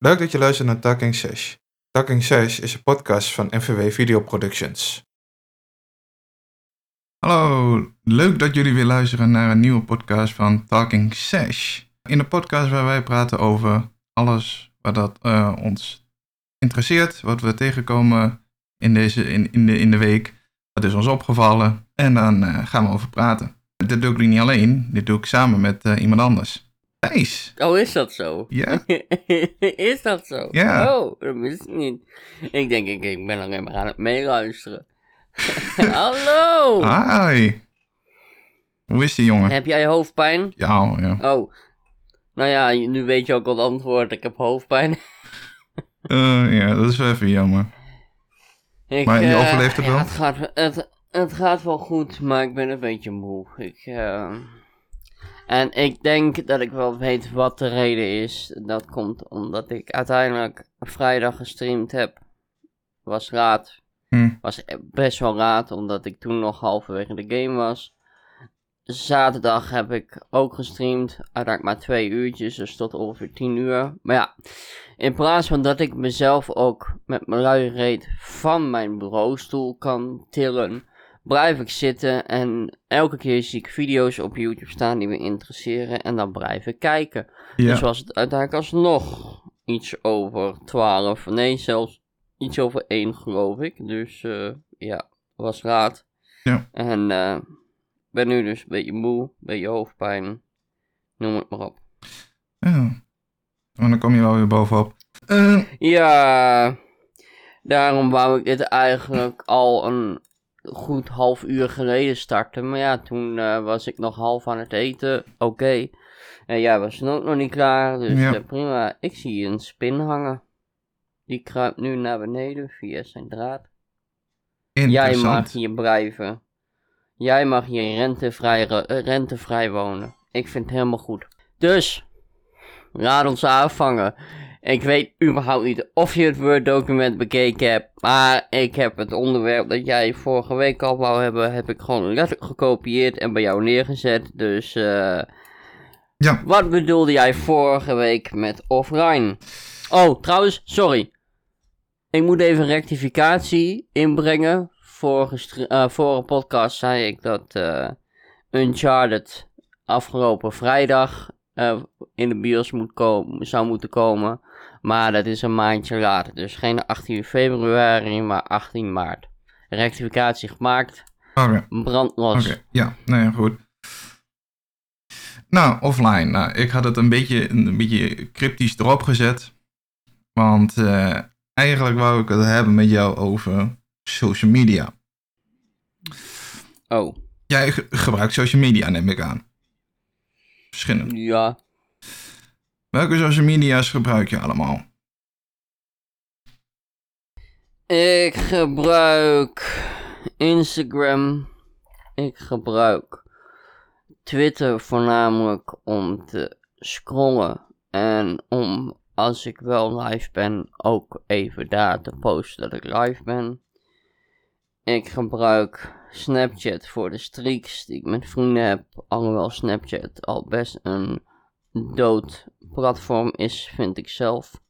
Leuk dat je luistert naar Talking Sesh. Talking Sesh is een podcast van NVW Video Productions. Hallo, leuk dat jullie weer luisteren naar een nieuwe podcast van Talking Sesh. In de podcast waar wij praten over alles wat dat, eh, ons interesseert, wat we tegenkomen in, deze, in, in, de, in de week, wat is ons opgevallen en dan eh, gaan we over praten. Dit doe ik niet alleen, dit doe ik samen met eh, iemand anders. Oh, is dat zo? Ja. is dat zo? Ja. Oh, dat wist ik niet. Ik denk, ik, ik ben alleen maar aan het meeluisteren. Hallo! Hi. Hoe is die jongen? Heb jij hoofdpijn? Ja, ja. Oh. Nou ja, nu weet je ook al het antwoord. Ik heb hoofdpijn. Eh, ja, dat is wel even jammer. Ik, Maar je eh, overleeft het ja, wel? Het gaat, het, het gaat wel goed, maar ik ben een beetje moe. Ik, eh, en ik denk dat ik wel weet wat de reden is. Dat komt omdat ik uiteindelijk vrijdag gestreamd heb. Was raad. Hm. Was best wel raad, omdat ik toen nog halverwege de game was. Zaterdag heb ik ook gestreamd. Uiteindelijk maar twee uurtjes, dus tot ongeveer 10 uur. Maar ja, in plaats van dat ik mezelf ook met mijn luie reet van mijn bureaustoel kan tillen, blijf ik zitten en elke keer zie ik video's op YouTube staan die me interesseren en dan blijf ik kijken. Ja. Dus was het uiteindelijk alsnog iets over 12, nee zelfs iets over 1 geloof ik. Dus eh, ja, was raad. Ja. En eh ben nu dus een beetje moe, een beetje hoofdpijn, noem het maar op. ja. En dan kom je wel weer bovenop. Eh, Ja, daarom wou ik dit eigenlijk al een goed half uur geleden starten. Maar ja, toen eh, was ik nog half aan het eten. Oké. En jij was ook nog niet klaar, dus Ja. eh, prima. Ik zie een spin hangen. Die kruipt nu naar beneden via zijn draad. Jij mag hier blijven. Jij mag hier rentevrij, re- eh, rentevrij wonen. Ik vind het helemaal goed. Dus, laat ons aanvangen. Ik weet überhaupt niet of je het Word-document bekeken hebt. Maar ik heb het onderwerp dat jij vorige week al wou hebben, heb ik gewoon letterlijk gekopieerd en bij jou neergezet. Dus, eh. Ja. Wat bedoelde jij vorige week met offline? Oh, trouwens, sorry. Ik moet even rectificatie inbrengen. Vorige, eh, vorige podcast zei ik dat eh, Uncharted afgelopen vrijdag eh, in de bios moet komen, zou moeten komen. Maar dat is een maandje later. Dus geen 18 februari, maar 18 maart. Rectificatie gemaakt. Oké. Brandlos. Oké, ja, nou ja, goed. Nou, offline. Nou, ik had het een beetje, een beetje cryptisch erop gezet. Want eh, eigenlijk wou ik het hebben met jou over social media. Oh, Jij ge- gebruikt social media, neem ik aan. Verschillende. ja. Welke social media's gebruik je allemaal? Ik gebruik Instagram. Ik gebruik Twitter voornamelijk om te scrollen. En om, als ik wel live ben, ook even daar te posten dat ik live ben. Ik gebruik Snapchat voor de streaks die ik met vrienden heb. Alhoewel Snapchat al best een dood platform is, vind ik zelf.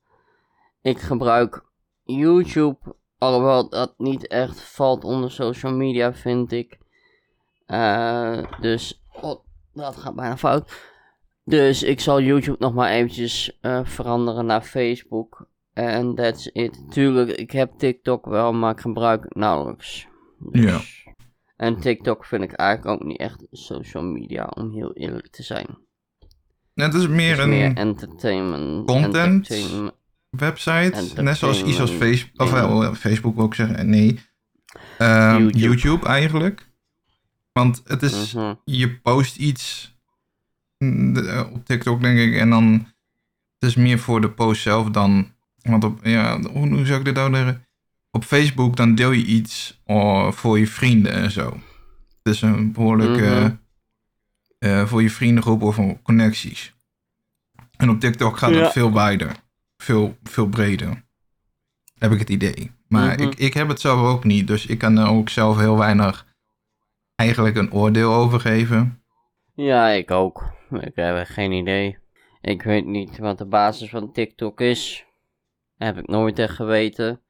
Ik gebruik YouTube, alhoewel dat niet echt valt onder social media, vind ik. Eh, dus, oh, dat gaat bijna fout. Dus ik zal YouTube nog maar eventjes eh, veranderen naar Facebook. En that's it. Tuurlijk, ik heb TikTok wel, maar ik gebruik het nauwelijks. Dus- En TikTok vind ik eigenlijk ook niet echt social media, om heel eerlijk te zijn. Het is meer Het is een meer entertainment. content? entertainment. website, net zoals iets als Entertainment Facebook, of Facebook wil ik zeggen, nee. Ehm, YouTube. YouTube. eigenlijk. Want het is, Mhm. je post iets mm, eh, op TikTok denk ik, en dan, het is meer voor de post zelf dan, want op, ja, hoe, hoe zou ik dit nou zeggen? Op Facebook dan deel je iets oh, voor je vrienden en zo. Het is een behoorlijk eh, Eh, voor je vriendengroep of voor connecties. En op TikTok gaat Ja. het veel wijder. Veel, veel breder. Heb ik het idee. Maar Mhm. ik, ik heb het zelf ook niet. Dus ik kan er ook zelf heel weinig eigenlijk een oordeel over geven. Ja, ik ook. Ik heb geen idee. Ik weet niet wat de basis van TikTok is. Heb ik nooit echt geweten.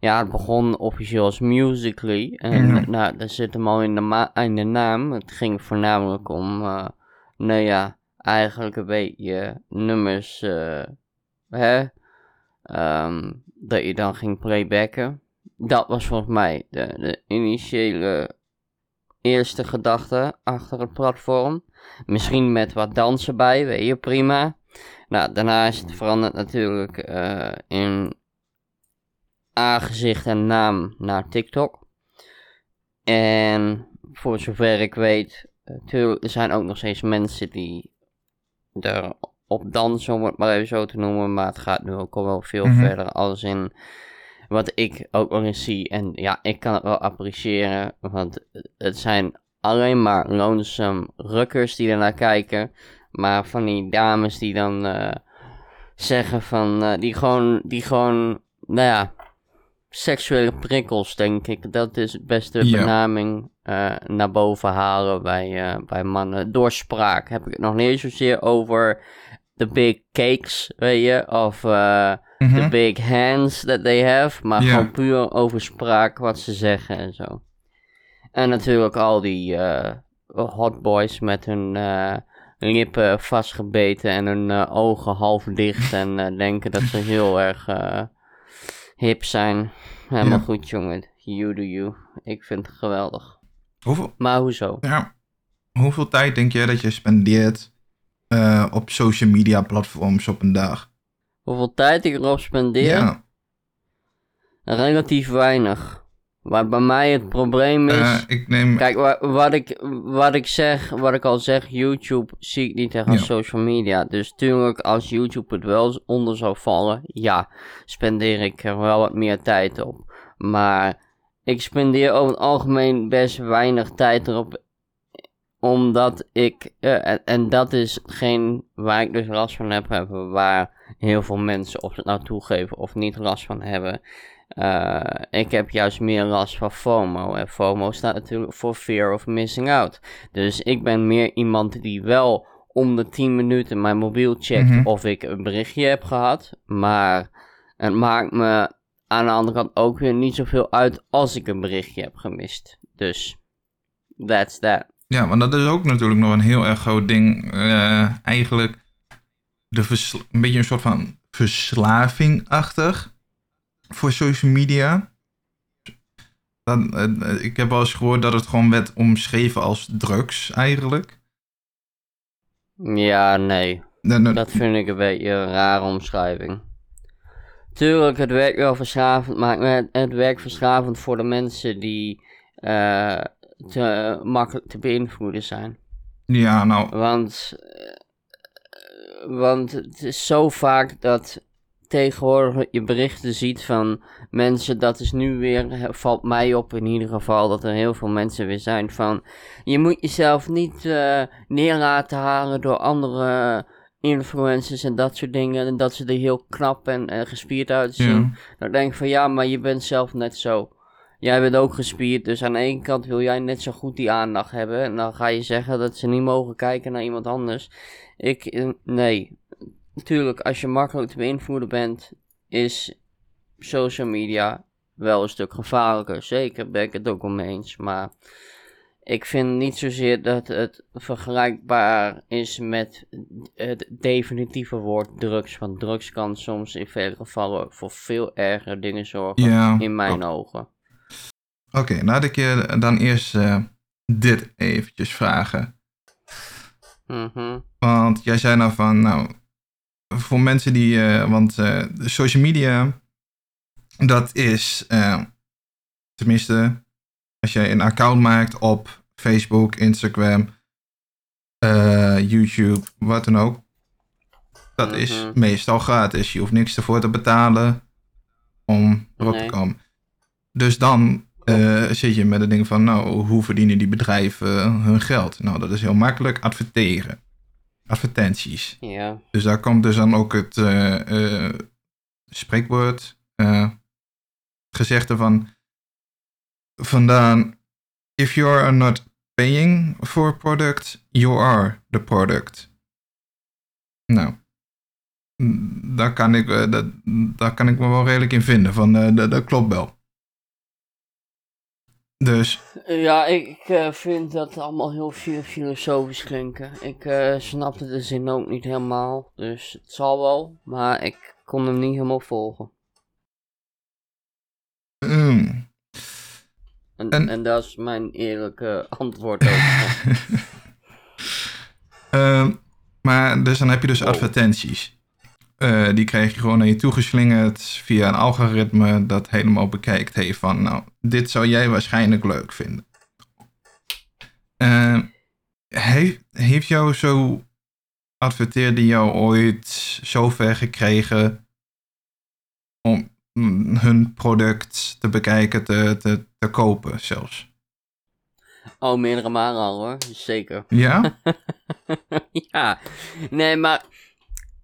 Ja, het begon officieel als Musically. En nou, daar zit hem al in de, in de naam. Het ging voornamelijk om, eh, nou ja, eigenlijk een beetje nummers, eh, hè, ehm, dat je dan ging playbacken. Dat was volgens mij de, de initiële eerste gedachte achter het platform. Misschien met wat dansen bij, weet je, prima. Nou, daarna is het veranderd natuurlijk eh, in aangezicht en naam naar TikTok. En voor zover ik weet, natuurlijk, er zijn ook nog steeds mensen die erop dansen, om het maar even zo te noemen. Maar het gaat nu ook al wel veel Mhm. verder als in wat ik ook nog eens zie. En ja, ik kan het wel appreciëren, want het zijn alleen maar lonesome rukkers die ernaar kijken. Maar van die dames die dan eh, zeggen van, eh, die gewoon, die gewoon, nou ja, seksuele prikkels, denk ik. Dat is het beste Ja. benaming eh, naar boven halen bij, eh, bij mannen. Door spraak heb ik het nog niet zozeer over de big cakes, weet je, of eh, Mhm. the big hands that they have, maar gewoon puur over spraak, wat ze zeggen en zo. En natuurlijk al die hot boys met hun lippen vastgebeten en hun ogen half dicht en denken dat ze heel erg hip zijn. Helemaal Ja. goed, jongen. You do you. Ik vind het geweldig. Hoeveel, Maar hoezo? ja, hoeveel tijd denk jij dat je spendeert eh, op social media platforms op een dag? Hoeveel tijd ik erop spendeer? Ja, Relatief weinig. Wat bij mij het probleem is... eh, ik neem... Kijk, wa- wat ik, wat ik zeg, wat ik al zeg, YouTube zie ik niet echt als Ja. social media. Dus tuurlijk, als YouTube het wel onder zou vallen, ja, spendeer ik er wel wat meer tijd op. Maar ik spendeer over het algemeen best weinig tijd erop, omdat ik, eh, en, en dat is geen waar ik dus last van heb, hebben, waar heel veel mensen, of het nou toegeven of niet, last van hebben. Eh, ik heb juist meer last van FOMO. En FOMO staat natuurlijk voor Fear of Missing Out. Dus ik ben meer iemand die wel om de 10 minuten mijn mobiel checkt Mhm. of ik een berichtje heb gehad. Maar het maakt me aan de andere kant ook weer niet zoveel uit als ik een berichtje heb gemist. Dus, that's that. Ja, want dat is ook natuurlijk nog een heel erg groot ding. eh, eigenlijk de een beetje een soort van verslaving-achtig voor social media. Dan, eh, ik heb wel eens gehoord dat het gewoon werd omschreven als drugs eigenlijk. Ja, nee. Dat vind ik een beetje een rare omschrijving. Tuurlijk, het werkt wel verslavend, maar het, het werkt verslavend voor de mensen die eh, te makkelijk te beïnvloeden zijn. Ja, nou, Want, eh, want het is zo vaak dat tegenwoordig je berichten ziet van mensen, dat is nu weer, valt mij op in ieder geval, dat er heel veel mensen weer zijn van, je moet jezelf niet eh, neer laten halen door andere influencers en dat soort dingen, en dat ze er heel knap en, en gespierd uitzien. ja. Dan denk ik van ja, maar je bent zelf net zo. Jij bent ook gespierd, dus aan de ene kant wil jij net zo goed die aandacht hebben. En dan ga je zeggen dat ze niet mogen kijken naar iemand anders. Ik, eh, nee. Natuurlijk, als je makkelijk te beïnvloeden bent, is social media wel een stuk gevaarlijker. Zeker ben ik het ook mee eens. Maar ik vind niet zozeer dat het vergelijkbaar is met het definitieve woord drugs. Want drugs kan soms in vele gevallen voor veel ergere dingen zorgen. Ja, in mijn ogen. Oké, laat ik je dan eerst eh, dit eventjes vragen. Mhm. Want jij zei nou van, nou, voor mensen die, eh, want eh, social media, dat is, eh, tenminste, als jij een account maakt op Facebook, Instagram, YouTube, wat dan ook, dat is Mhm. meestal gratis. Je hoeft niks ervoor te betalen om erop Nee. te komen. Dus dan zit je met het ding van, nou, hoe verdienen die bedrijven hun geld? Nou, dat is heel makkelijk, adverteren. Advertenties. Ja. Dus daar komt dus dan ook het eh, spreekwoord, eh, gezegde van, vandaan, if you are not paying for a product, you are the product. Nou, daar kan ik, dat, daar kan ik me wel redelijk in vinden. Van, dat, dat klopt wel. Dus, Ja, ik eh, vind dat allemaal heel fi- filosofisch klinken. Ik eh, snapte de zin ook niet helemaal, dus het zal wel, maar ik kon hem niet helemaal volgen. mm, En, En- en dat is mijn eerlijke antwoord ook. Ehm, maar dus dan heb je dus Wow. advertenties. Eh, die krijg je gewoon naar je toegeslingerd via een algoritme dat helemaal bekijkt heeft van, nou, dit zou jij waarschijnlijk leuk vinden. Ehm, heeft, heeft jou zo adverteerde jou ooit zover gekregen om hun product te bekijken, te, te, te kopen zelfs? oh, meerdere malen al hoor, zeker. Ja? ja, nee, maar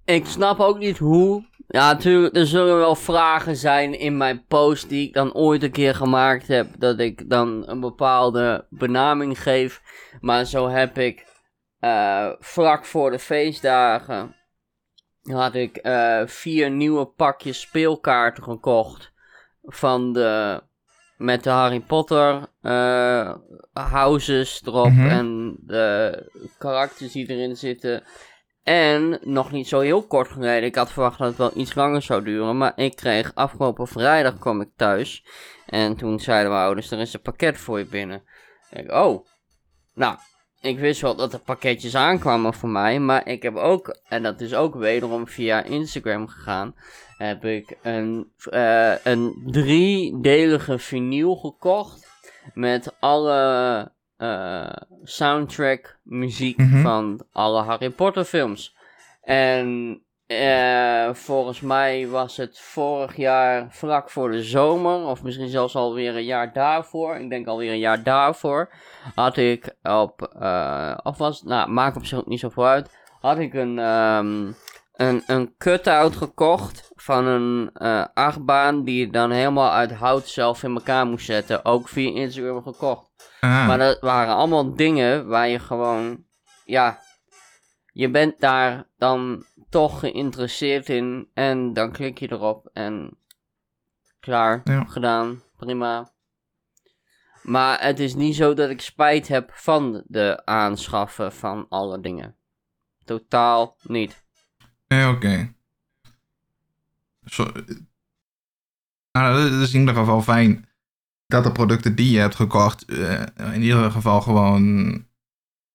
ik snap ook niet hoe. Ja, natuurlijk, er zullen wel vragen zijn in mijn post die ik dan ooit een keer gemaakt heb. Dat ik dan een bepaalde benaming geef. Maar zo heb ik eh, vlak voor de feestdagen. Had ik eh, vier nieuwe pakjes speelkaarten gekocht. Van de. Met de Harry Potter eh, houses erop. Mhm. En de karakters die erin zitten. En nog niet zo heel kort geleden, ik had verwacht dat het wel iets langer zou duren, maar ik kreeg afgelopen vrijdag kwam ik thuis en toen zeiden mijn ouders, er is een pakket voor je binnen. Ik, oh, nou, ik wist wel dat er pakketjes aankwamen voor mij, maar ik heb ook, en dat is ook wederom via Instagram gegaan, heb ik een, eh, een driedelige vinyl gekocht met alle eh, soundtrack muziek Mhm. van alle Harry Potter films. En eh, volgens mij was het vorig jaar vlak voor de zomer, of misschien zelfs alweer een jaar daarvoor, ik denk alweer een jaar daarvoor, had ik op, eh, of was, nou, maakt op zich ook niet zoveel uit, had ik een, ehm, een, een cut-out gekocht van een achtbaan die je dan helemaal uit hout zelf in elkaar moest zetten, ook via Instagram gekocht. Ah, Maar dat waren allemaal dingen waar je gewoon, ja, je bent daar dan toch geïnteresseerd in en dan klik je erop en klaar, Ja. gedaan, prima. Maar het is niet zo dat ik spijt heb van de aanschaffen van alle dingen. Totaal niet. Nee, oké. Zo- Nou, dat is in ieder geval fijn dat de producten die je hebt gekocht eh, in ieder geval gewoon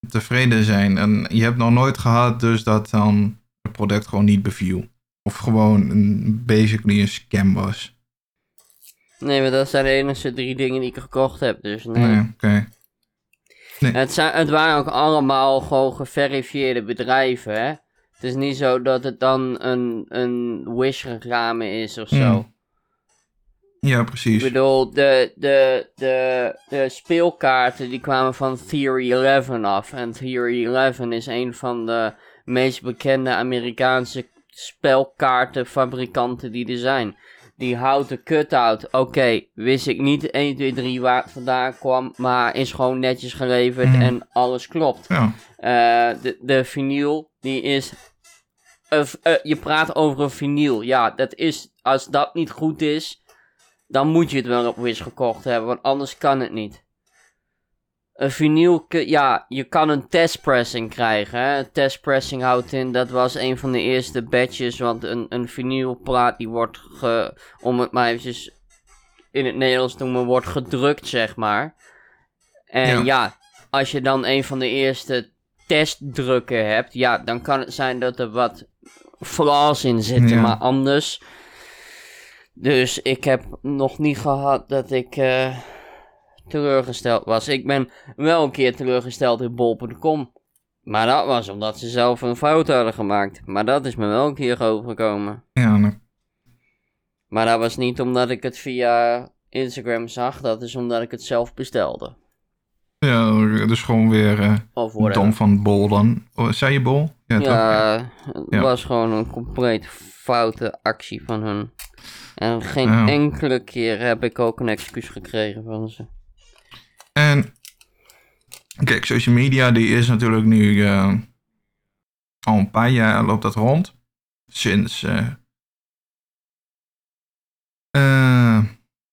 tevreden zijn. En je hebt nog nooit gehad dus dat dan het product gewoon niet beviel. Of gewoon een, basically een scam was. Nee, maar dat zijn de enige drie dingen die ik gekocht heb, dus nee. Nee, oké. Het, zijn, het waren ook allemaal gewoon geverifieerde bedrijven, hè. Het is niet zo dat het dan een, een Wish-reclame is of zo. Hmm. Ja, Ik precies. bedoel, de, de, de, de speelkaarten die kwamen van Theory 11 af. En Theory 11 is een van de meest bekende Amerikaanse spelkaartenfabrikanten die er zijn. Die houten cut-out, oké, wist ik niet 1, 2, 3 waar het vandaan kwam, maar is gewoon netjes geleverd Mhm. en alles klopt. Ja, Eh, de, de vinyl, die is. eh, je praat over een vinyl. Ja, dat is. Als dat niet goed is. Dan moet je het wel op Wish gekocht hebben. Want anders kan het niet. Een vinyl. Ja, je kan een testpressing krijgen. Hè? Een testpressing houdt in. Dat was een van de eerste batches. Want een, een vinylplaat die wordt. Ge, om het maar eventjes. In het Nederlands te noemen. Wordt gedrukt, zeg maar. En Ja. ja, als je dan een van de eerste testdrukken hebt, ja, dan kan het zijn dat er wat flaws in zitten, Ja. maar anders. Dus ik heb nog niet gehad dat ik eh, teleurgesteld was. Ik ben wel een keer teleurgesteld in bol.com. Maar dat was omdat ze zelf een fout hadden gemaakt. Maar dat is me wel een keer overgekomen. ja nou, Maar dat was niet omdat ik het via Instagram zag. Dat is omdat ik het zelf bestelde. ja dus gewoon weer Of whatever. dom van Bol dan. Oh, zei je Bol? Ja? Ja, het Ja. was gewoon een compleet foute actie van hun. En geen Ja. enkele keer heb ik ook een excuus gekregen van ze. En kijk, social media die is natuurlijk nu eh, al een paar jaar loopt dat rond. sinds eh, eh,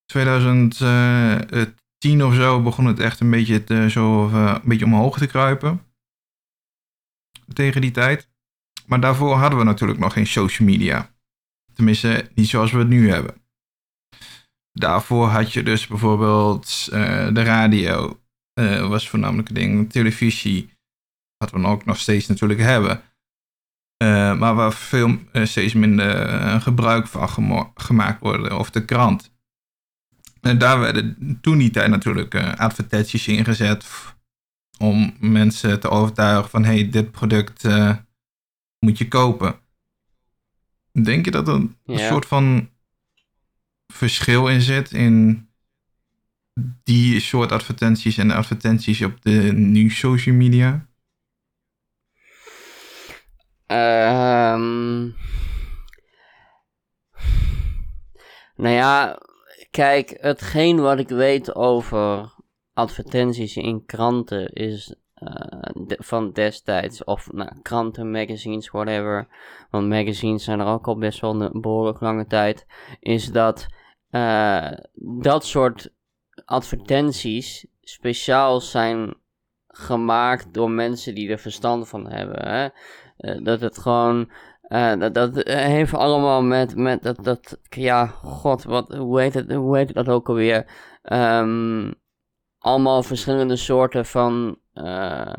2010 of zo begon het echt een beetje, te, zo, eh, een beetje omhoog te kruipen. Tegen die tijd. Maar daarvoor hadden we natuurlijk nog geen social media. Tenminste, niet zoals we het nu hebben. Daarvoor had je dus bijvoorbeeld eh, de radio, eh, was voornamelijk een ding, televisie, wat we ook nog steeds natuurlijk hebben. Eh, maar waar veel steeds minder gebruik van gemaakt worden, of de krant. En daar werden toen die tijd natuurlijk advertenties ingezet om mensen te overtuigen van hey, dit product moet je kopen. Denk je dat er een Ja. soort van verschil in zit in die soort advertenties en de advertenties op de nu social media? Ehm. Nou ja, kijk, hetgeen wat ik weet over advertenties in kranten is de- van destijds, of nou, kranten, magazines, whatever, want magazines zijn er ook al best wel een behoorlijk lange tijd, is dat eh, dat soort advertenties speciaal zijn gemaakt door mensen die er verstand van hebben. Hè? Eh, dat het gewoon. eh, dat, dat eh, heeft allemaal met, met dat, dat. Ja, god, wat, hoe, heet het, hoe heet dat ook alweer? Ehm, allemaal verschillende soorten van eh,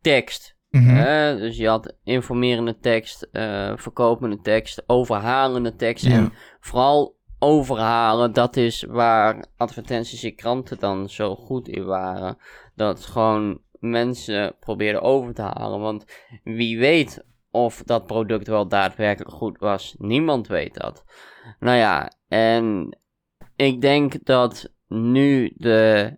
tekst. Mhm. Hè? Dus je had informerende tekst, eh, verkopende tekst, overhalende tekst. En vooral overhalen, dat is waar advertenties in kranten dan zo goed in waren. Dat gewoon mensen probeerden over te halen. Want wie weet of dat product wel daadwerkelijk goed was. Niemand weet dat. Nou ja, en ik denk dat nu de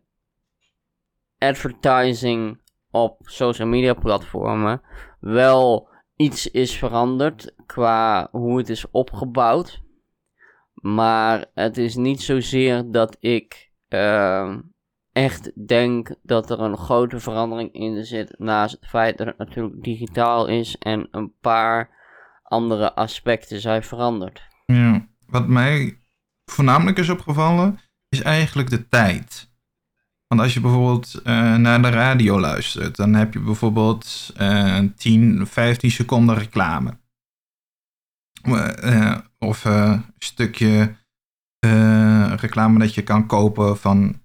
advertising op social media platformen wel iets is veranderd qua hoe het is opgebouwd. Maar het is niet zozeer dat ik ehm, echt denk dat er een grote verandering in zit. Naast het feit dat het natuurlijk digitaal is en een paar andere aspecten zijn veranderd. Ja. Wat mij voornamelijk is opgevallen, is eigenlijk de tijd. Want als je bijvoorbeeld eh, naar de radio luistert, dan heb je bijvoorbeeld eh 10, 15 seconden reclame. Eh, eh, of een stukje reclame dat je kan kopen van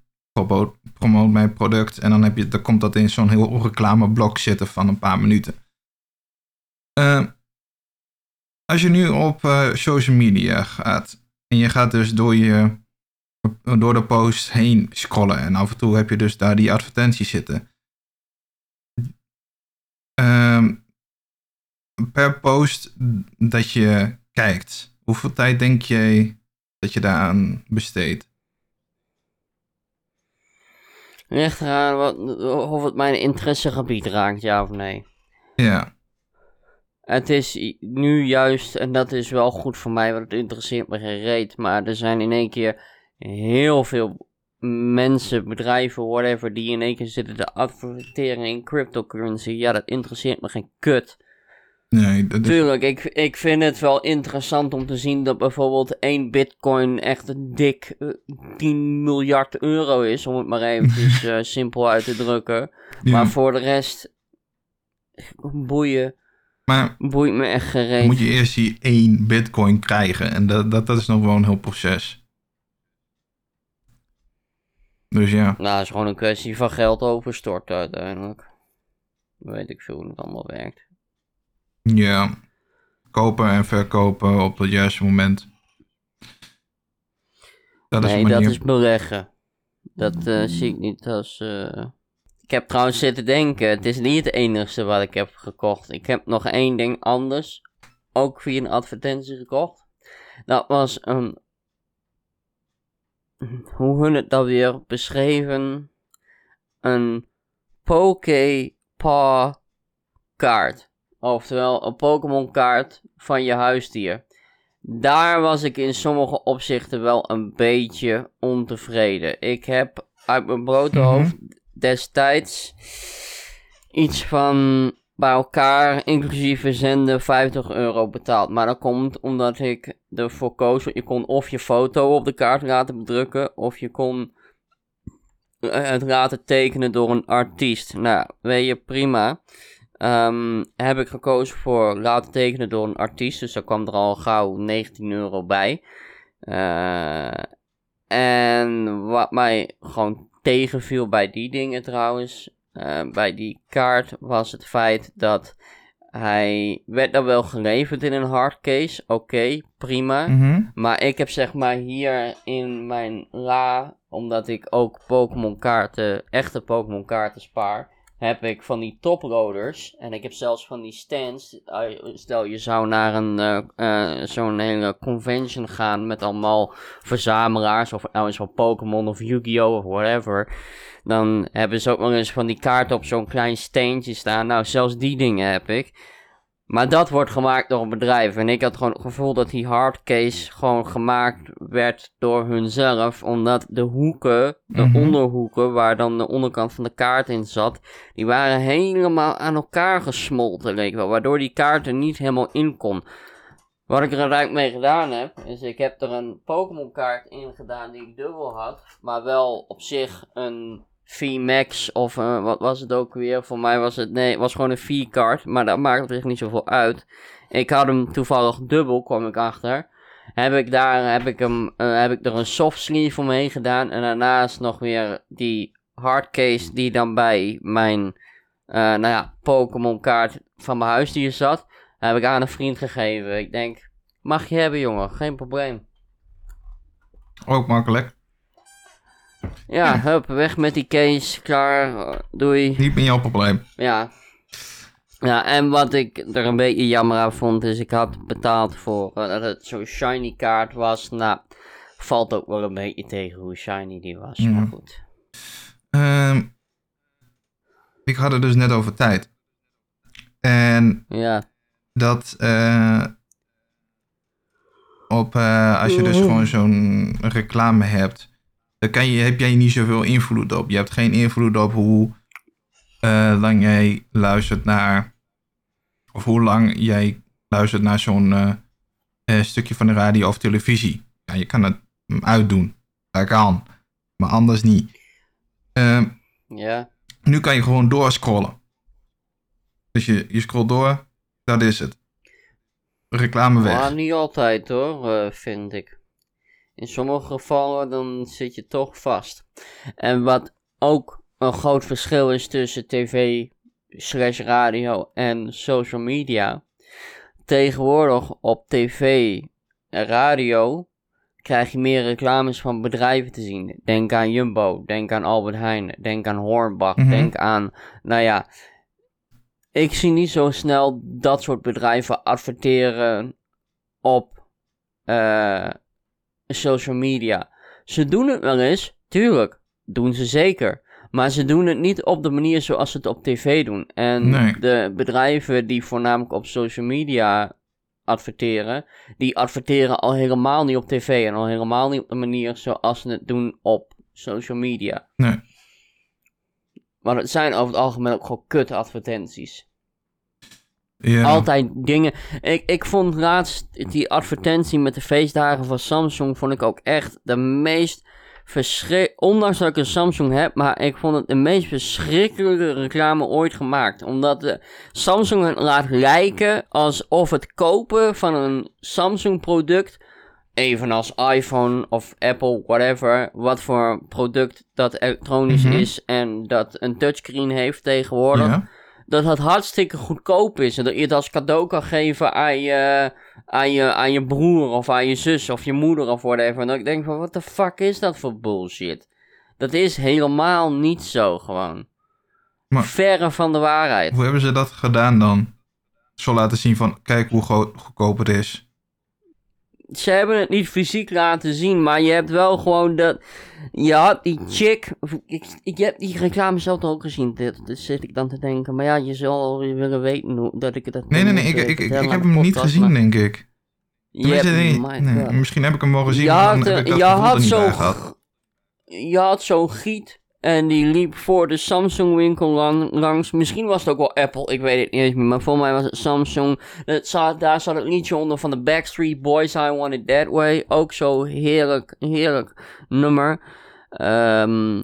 promote, mijn product. En dan, heb je, dan komt dat in zo'n heel reclameblok zitten van een paar minuten. Als je nu op social media gaat en je gaat dus door, je, door de post heen scrollen en af en toe heb je dus daar die advertenties zitten. Ehm, per post dat je kijkt, hoeveel tijd denk je dat je daaraan besteedt? Ligt eraan wat, of het mijn interessegebied raakt, ja of nee. Ja, Het is nu juist, en dat is wel goed voor mij, want het interesseert me geen reet. Maar er zijn in één keer heel veel mensen, bedrijven, whatever, die in één keer zitten te adverteren in cryptocurrency. Ja, dat interesseert me geen kut. nee, dat is, Tuurlijk, ik, ik vind het wel interessant om te zien dat bijvoorbeeld één bitcoin echt een dik eh, 10 miljard euro is, om het maar eventjes eh, simpel uit te drukken. ja. Maar voor de rest, boeien, maar boeit me echt gereed. moet je eerst die één bitcoin krijgen en dat, dat, dat is nog wel een heel proces. Dus ja. Nou, het is gewoon een kwestie van geld overstorten uiteindelijk. Weet ik veel hoe het allemaal werkt. Ja. Kopen en verkopen op het juiste moment. Dat is nee, dat is beleggen. Dat eh, zie ik niet als... eh, Ik heb trouwens zitten denken, het is niet het enigste wat ik heb gekocht. Ik heb nog één ding anders, ook via een advertentie gekocht. Dat was een... Hoe hun het dan weer beschreven? Een Poképaw kaart. Oftewel, een Pokémon kaart van je huisdier. Daar was ik in sommige opzichten wel een beetje ontevreden. Ik heb uit mijn blote Mhm. hoofd destijds iets van bij elkaar, inclusief verzenden, 50 euro betaald. Maar dat komt omdat ik ervoor koos. Je kon of je foto op de kaart laten bedrukken, of je kon eh, het laten tekenen door een artiest. Nou, weet je, prima. Ehm, heb ik gekozen voor laten tekenen door een artiest. Dus daar kwam er al gauw 19 euro bij. Eh, en wat mij gewoon tegenviel bij die dingen trouwens, eh, bij die kaart, was het feit dat hij werd dan wel geleverd in een hardcase. Oké, prima. Mhm. Maar ik heb zeg maar hier in mijn la, omdat ik ook Pokémon kaarten, echte Pokémon kaarten spaar, heb ik van die toploaders. En ik heb zelfs van die stands. eh, Stel je zou naar een eh, eh, zo'n hele convention gaan met allemaal verzamelaars. Of nou eens van Pokémon of Yu-Gi-Oh! of whatever. Dan hebben ze ook wel eens van die kaarten op zo'n klein steentje staan. Nou, zelfs die dingen heb ik. Maar dat wordt gemaakt door een bedrijf. En ik had gewoon het gevoel dat die hardcase gewoon gemaakt werd door hunzelf. Omdat de hoeken, de Mhm. onderhoeken, waar dan de onderkant van de kaart in zat, die waren helemaal aan elkaar gesmolten, leek wel. Waardoor die kaart er niet helemaal in kon. Wat ik er uiteindelijk mee gedaan heb, is ik heb er een Pokémon kaart in gedaan die ik dubbel had. Maar wel op zich een V-Max of eh, wat was het ook weer? Voor mij was het, nee, was gewoon een V-kaart. Maar dat maakt op zich niet zoveel uit. Ik had hem toevallig dubbel, kwam ik achter. Heb ik daar, heb ik hem, eh, heb ik er een soft sleeve omheen gedaan. En daarnaast nog weer die hardcase die dan bij mijn, eh, nou ja, Pokémon kaart van mijn huisdier zat. Heb ik aan een vriend gegeven. Ik denk, mag je hebben jongen, geen probleem. Ook makkelijk. Ja, hup, weg met die case, klaar, doei. Niet meer jouw probleem. Ja. Ja, en wat ik er een beetje jammer aan vond, is ik had betaald voor eh, dat het zo'n shiny kaart was. Nou, valt ook wel een beetje tegen hoe shiny die was, Ja. maar goed. Ehm, ik had het dus net over tijd. En Ja, dat eh, op, eh, als je dus Mhm. gewoon zo'n reclame hebt, dan kan je, heb jij niet zoveel invloed op. Je hebt geen invloed op hoe eh, lang jij luistert naar, of hoe lang jij luistert naar zo'n eh, eh, stukje van de radio of televisie. Ja, je kan het mm, uitdoen. Dat kan. Maar anders niet. Ehm, ja. nu kan je gewoon doorscrollen. Dus je, je scrolt door, dat is het. Reclame weg. Maar niet altijd hoor, vind ik. In sommige gevallen dan zit je toch vast. En wat ook een groot verschil is tussen tv slash radio en social media. Tegenwoordig op tv en radio krijg je meer reclames van bedrijven te zien. Denk aan Jumbo, denk aan Albert Heijn, denk aan Hornbach, Mhm. denk aan, nou ja, ik zie niet zo snel dat soort bedrijven adverteren op eh, social media. Ze doen het wel eens, tuurlijk, doen ze zeker. Maar ze doen het niet op de manier zoals ze het op tv doen. En Nee. de bedrijven die voornamelijk op social media adverteren, die adverteren al helemaal niet op tv en al helemaal niet op de manier zoals ze het doen op social media. Nee. Want het zijn over het algemeen ook gewoon kut advertenties. Altijd dingen. Ik, ik vond laatst die advertentie met de feestdagen van Samsung. Vond ik ook echt de meest verschrikkelijke. Ondanks dat ik een Samsung heb. Maar ik vond het de meest verschrikkelijke reclame ooit gemaakt. Omdat de Samsung het laat lijken alsof het kopen van een Samsung product. Evenals iPhone of Apple, whatever. Wat voor product dat elektronisch Mhm. is. En dat een touchscreen heeft tegenwoordig. Dat het hartstikke goedkoop is. En dat je het als cadeau kan geven aan je, aan je, aan je broer of aan je zus of je moeder of whatever. En dat ik denk van, what the fuck is dat voor bullshit? Dat is helemaal niet zo gewoon. Maar- Verre van de waarheid. Hoe hebben ze dat gedaan dan? Zo laten zien van, kijk hoe go- goedkoop het is. Ze hebben het niet fysiek laten zien, maar je hebt wel gewoon dat... Je had die chick... Ik, ik heb die reclame zelf ook gezien, dit, dus zit ik dan te denken. Maar ja, je zal willen weten hoe, dat ik dat... Nee, nee, nee, ik, ik, ik, heb hem niet gezien, denk ik. Je Tenminste, hebt- nee, nee, misschien heb ik hem wel gezien, Je had, eh, je had bij zo'n je had zo'n giet En die liep voor de Samsung winkel lang, langs. Misschien was het ook wel Apple, ik weet het niet eens meer. Maar voor mij was het Samsung. Het zat, daar zat het liedje onder van de Backstreet Boys, I Want It That Way. Ook zo heerlijk, heerlijk nummer. Ehm,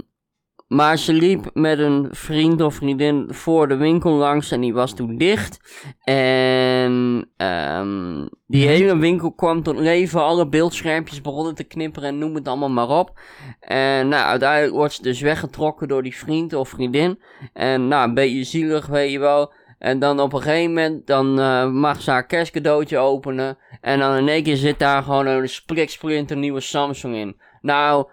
maar ze liep met een vriend of vriendin voor de winkel langs en die was toen dicht. En ehm, die hele winkel kwam tot leven. Alle beeldschermpjes begonnen te knipperen en noem het allemaal maar op. En nou, uiteindelijk wordt ze dus weggetrokken door die vriend of vriendin. En nou, een beetje zielig, weet je wel. En dan op een gegeven moment, dan eh, mag ze haar kerstcadeautje openen. En dan in één keer zit daar gewoon een spliksplinter nieuwe Samsung in. Nou,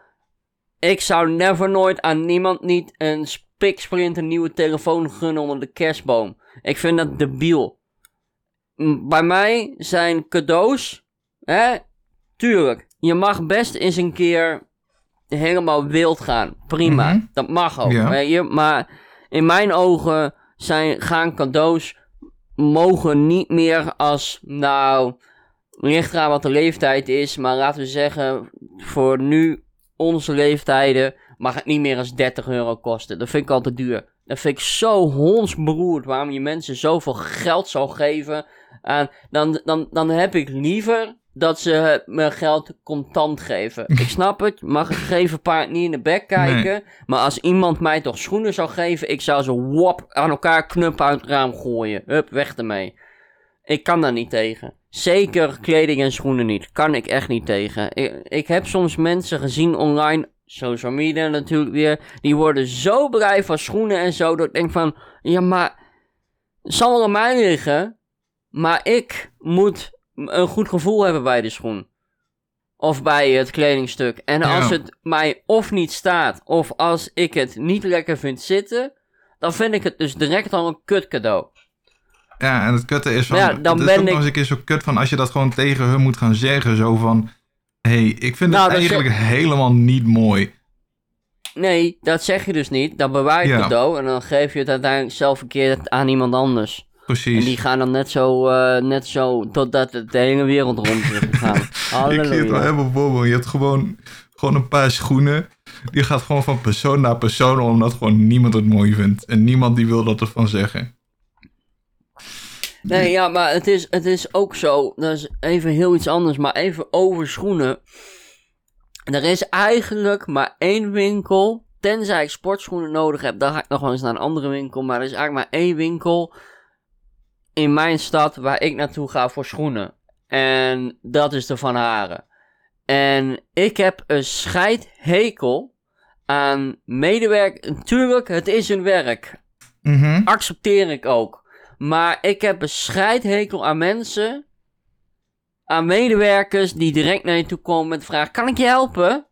ik zou never nooit aan niemand niet een spiksplinter nieuwe telefoon gunnen onder de kerstboom. Ik vind dat debiel. Bij mij zijn cadeaus, hè, tuurlijk. Je mag best eens een keer helemaal wild gaan. Prima, Mhm. dat mag ook. Ja. Weet je? Maar in mijn ogen zijn, gaan cadeaus mogen niet meer als, nou, ligt eraan wat de leeftijd is, maar laten we zeggen, voor nu onze leeftijden mag het niet meer als 30 euro kosten. Dat vind ik al te duur. Dat vind ik zo hondsberoerd waarom je mensen zoveel geld zou geven. aan dan, dan, dan heb ik liever dat ze me geld contant geven. Ik snap het, mag een gegeven paard niet in de bek kijken. Maar als iemand mij toch schoenen zou geven, ik zou ze wop aan elkaar knuppen uit het raam gooien. Hup, weg ermee. Ik kan daar niet tegen. Zeker kleding en schoenen niet. Kan ik echt niet tegen. Ik, ik heb soms mensen gezien online, social media natuurlijk weer. Die worden zo blij van schoenen en zo. Dat ik denk van, ja maar, het zal wel aan mij liggen. Maar ik moet een goed gevoel hebben bij de schoen. Of bij het kledingstuk. En Ja. als het mij of niet staat, of als ik het niet lekker vind zitten, dan vind ik het dus direct al een kut cadeau. Ja, en het kutte is van... Ja, dan het is nog ik- eens een keer zo kut van als je dat gewoon tegen hun moet gaan zeggen. Zo van, hé, hey, ik vind Nou, het eigenlijk helemaal niet mooi. Nee, dat zeg je dus niet. Dan bewaar je het Ja. cadeau en dan geef je het uiteindelijk zelf een keer aan iemand anders. Precies. En die gaan dan net zo, eh, net zo totdat het de hele wereld rond is gegaan. Ik zie het wel helemaal voor. Je hebt gewoon, gewoon een paar schoenen. Die gaat gewoon van persoon naar persoon, omdat gewoon niemand het mooi vindt. En niemand die wil dat ervan zeggen. Nee, ja, maar het is, het is ook zo. Dat is even heel iets anders, maar even over schoenen. Er is eigenlijk maar één winkel. Tenzij ik sportschoenen nodig heb, dan ga ik nog wel eens naar een andere winkel. Maar er is eigenlijk maar één winkel in mijn stad waar ik naartoe ga voor schoenen. En dat is de Van Haren. En ik heb een scheidhekel aan medewerkers. Natuurlijk, het is hun werk Mhm. accepteer ik ook. Maar ik heb een scheidhekel aan mensen, aan medewerkers die direct naar je toe komen met de vraag: Kan ik je helpen?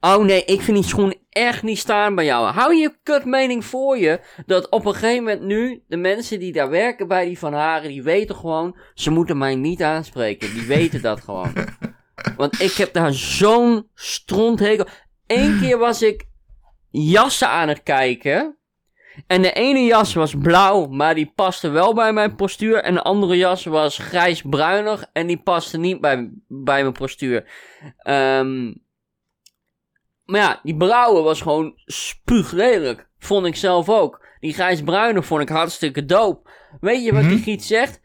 Oh nee, ik vind die schoen echt niet staan bij jou. Hou je kut mening voor je dat op een gegeven moment nu de mensen die daar werken bij die Van Haren, die weten gewoon, ze moeten mij niet aanspreken. Die weten dat gewoon. Want ik heb daar zo'n stronthekel. Eén keer was ik jassen aan het kijken. En de ene jas was blauw, maar die paste wel bij mijn postuur. En de andere jas was grijs-bruinig en die paste niet bij, bij mijn postuur. Ehm, maar ja, die blauwe was gewoon spuuglelijk. Vond ik zelf ook. Die grijs-bruine vond ik hartstikke dope. Weet je wat die Mhm. giet zegt?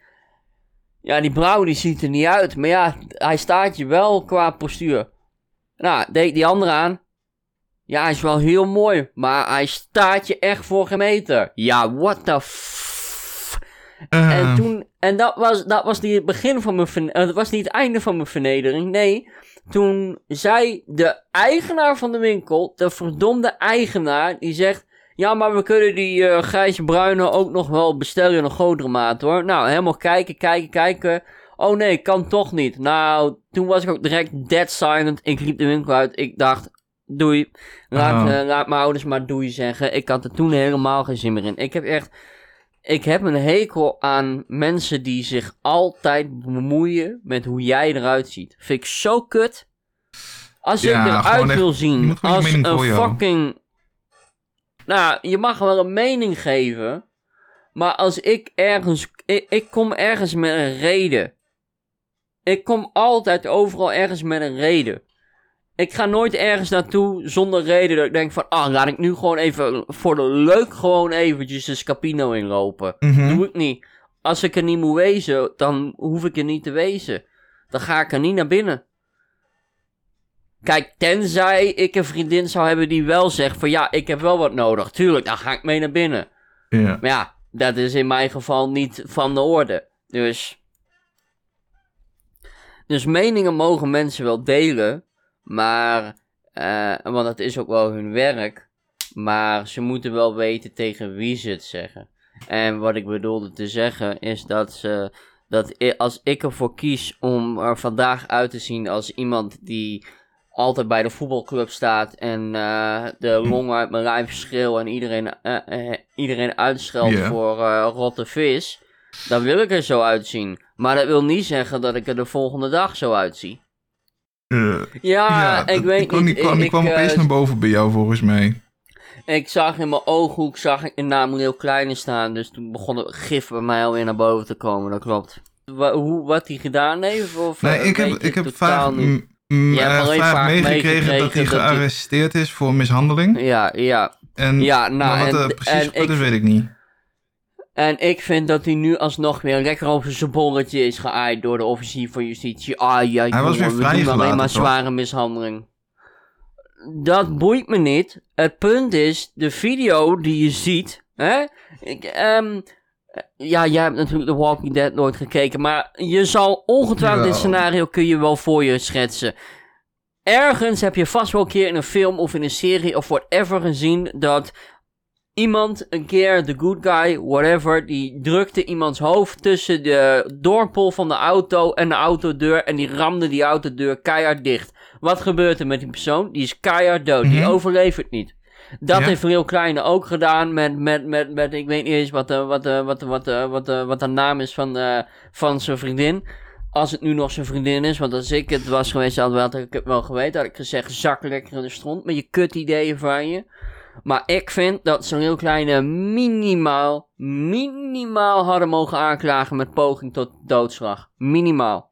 Ja, die blauwe die ziet er niet uit. Maar ja, hij staat je wel qua postuur. Nou, deed die andere aan. Ja, hij is wel heel mooi, maar hij staat je echt voor geen meter. Ja, what the f... Eh, En toen, en dat was, dat was niet het begin van mijn, eh, dat was niet het einde van mijn vernedering. Nee, toen zei de eigenaar van de winkel, de verdomde eigenaar, die zegt, ja, maar we kunnen die eh grijze bruine ook nog wel bestellen in een grotere maat hoor. Nou, helemaal kijken, kijken, kijken. Oh nee, kan toch niet. Nou, toen was ik ook direct dead silent. Ik liep de winkel uit. Ik dacht, doei. Laat, Oh. eh, laat mijn ouders maar doei zeggen. Ik had er toen helemaal geen zin meer in. Ik heb echt... Ik heb een hekel aan mensen die zich altijd bemoeien met hoe jij eruit ziet. Vind ik zo kut. Als Ja, ik eruit wil zien als een voor fucking... Nou, je mag wel een mening geven. Maar als ik ergens... Ik, ik kom ergens met een reden. Ik kom altijd overal ergens met een reden. Ik ga nooit ergens naartoe zonder reden dat ik denk van, ah, laat ik nu gewoon even voor de leuk gewoon eventjes de Scapino inlopen. Mhm. Doe ik niet. Als ik er niet moet wezen, dan hoef ik er niet te wezen. Dan ga ik er niet naar binnen. Kijk, tenzij ik een vriendin zou hebben die wel zegt van ja, ik heb wel wat nodig. Tuurlijk, dan ga ik mee naar binnen. Maar ja, dat is in mijn geval niet van de orde. Dus. Dus meningen mogen mensen wel delen. Maar. eh, want dat is ook wel hun werk. Maar ze moeten wel weten tegen wie ze het zeggen. En wat ik bedoelde te zeggen is dat ze. Dat als ik ervoor kies om er vandaag uit te zien als iemand die altijd bij de voetbalclub staat en eh, de long uit mijn lijf schreeuw en iedereen, eh, iedereen uitscheldt voor rotte vis, dan wil ik er zo uitzien. Maar dat wil niet zeggen dat ik er de volgende dag zo uitzie. Eh, Ja, ik dat- weet kwam, niet. kwam, ik, kwam eh, opeens naar boven bij jou volgens mij. ik zag in mijn ooghoek zag ik een naam heel kleine staan, dus toen begon het gif bij mij alweer naar boven te komen, dat klopt. Wa- hoe, wat hij gedaan heeft? Of, Nee, eh, ik heb, ik heb vaak, niet. eh, alleen vaak meegekregen dat hij dat gearresteerd is voor mishandeling. Ja, ja. En, Ja, nou, maar wat en- er precies en gebeurd is, ik- weet ik niet. En ik vind dat hij nu alsnog weer lekker over zijn bolletje is geaaid door de officier van justitie. Ah ja, Hij was weer vrijgelaten, alleen maar toch? zware mishandeling. Dat boeit me niet. Het punt is, de video die je ziet, hè? Ik, ehm, ja, jij hebt natuurlijk The Walking Dead nooit gekeken, maar je zal ongetwijfeld dit scenario kun je wel voor je schetsen. Ergens heb je vast wel een keer in een film of in een serie of whatever gezien dat iemand een keer, de good guy, whatever, die drukte iemands hoofd tussen de doorpol van de auto en de autodeur en die ramde die autodeur keihard dicht. Wat gebeurt er met die persoon? Die is keihard dood, die Mhm. overleeft het niet. Dat Ja. heeft Real Kleine ook gedaan met, met, met, met ik weet niet eens wat, de wat, de wat, de wat, de wat, de wat de naam is van, eh, van zijn vriendin. Als het nu nog zijn vriendin is, want als ik het was geweest, had had ik het wel geweten. Had ik gezegd, zak lekker in de stront met je kut ideeën van je. Maar ik vind dat ze een heel kleine minimaal, minimaal hadden mogen aanklagen met poging tot doodslag. Minimaal.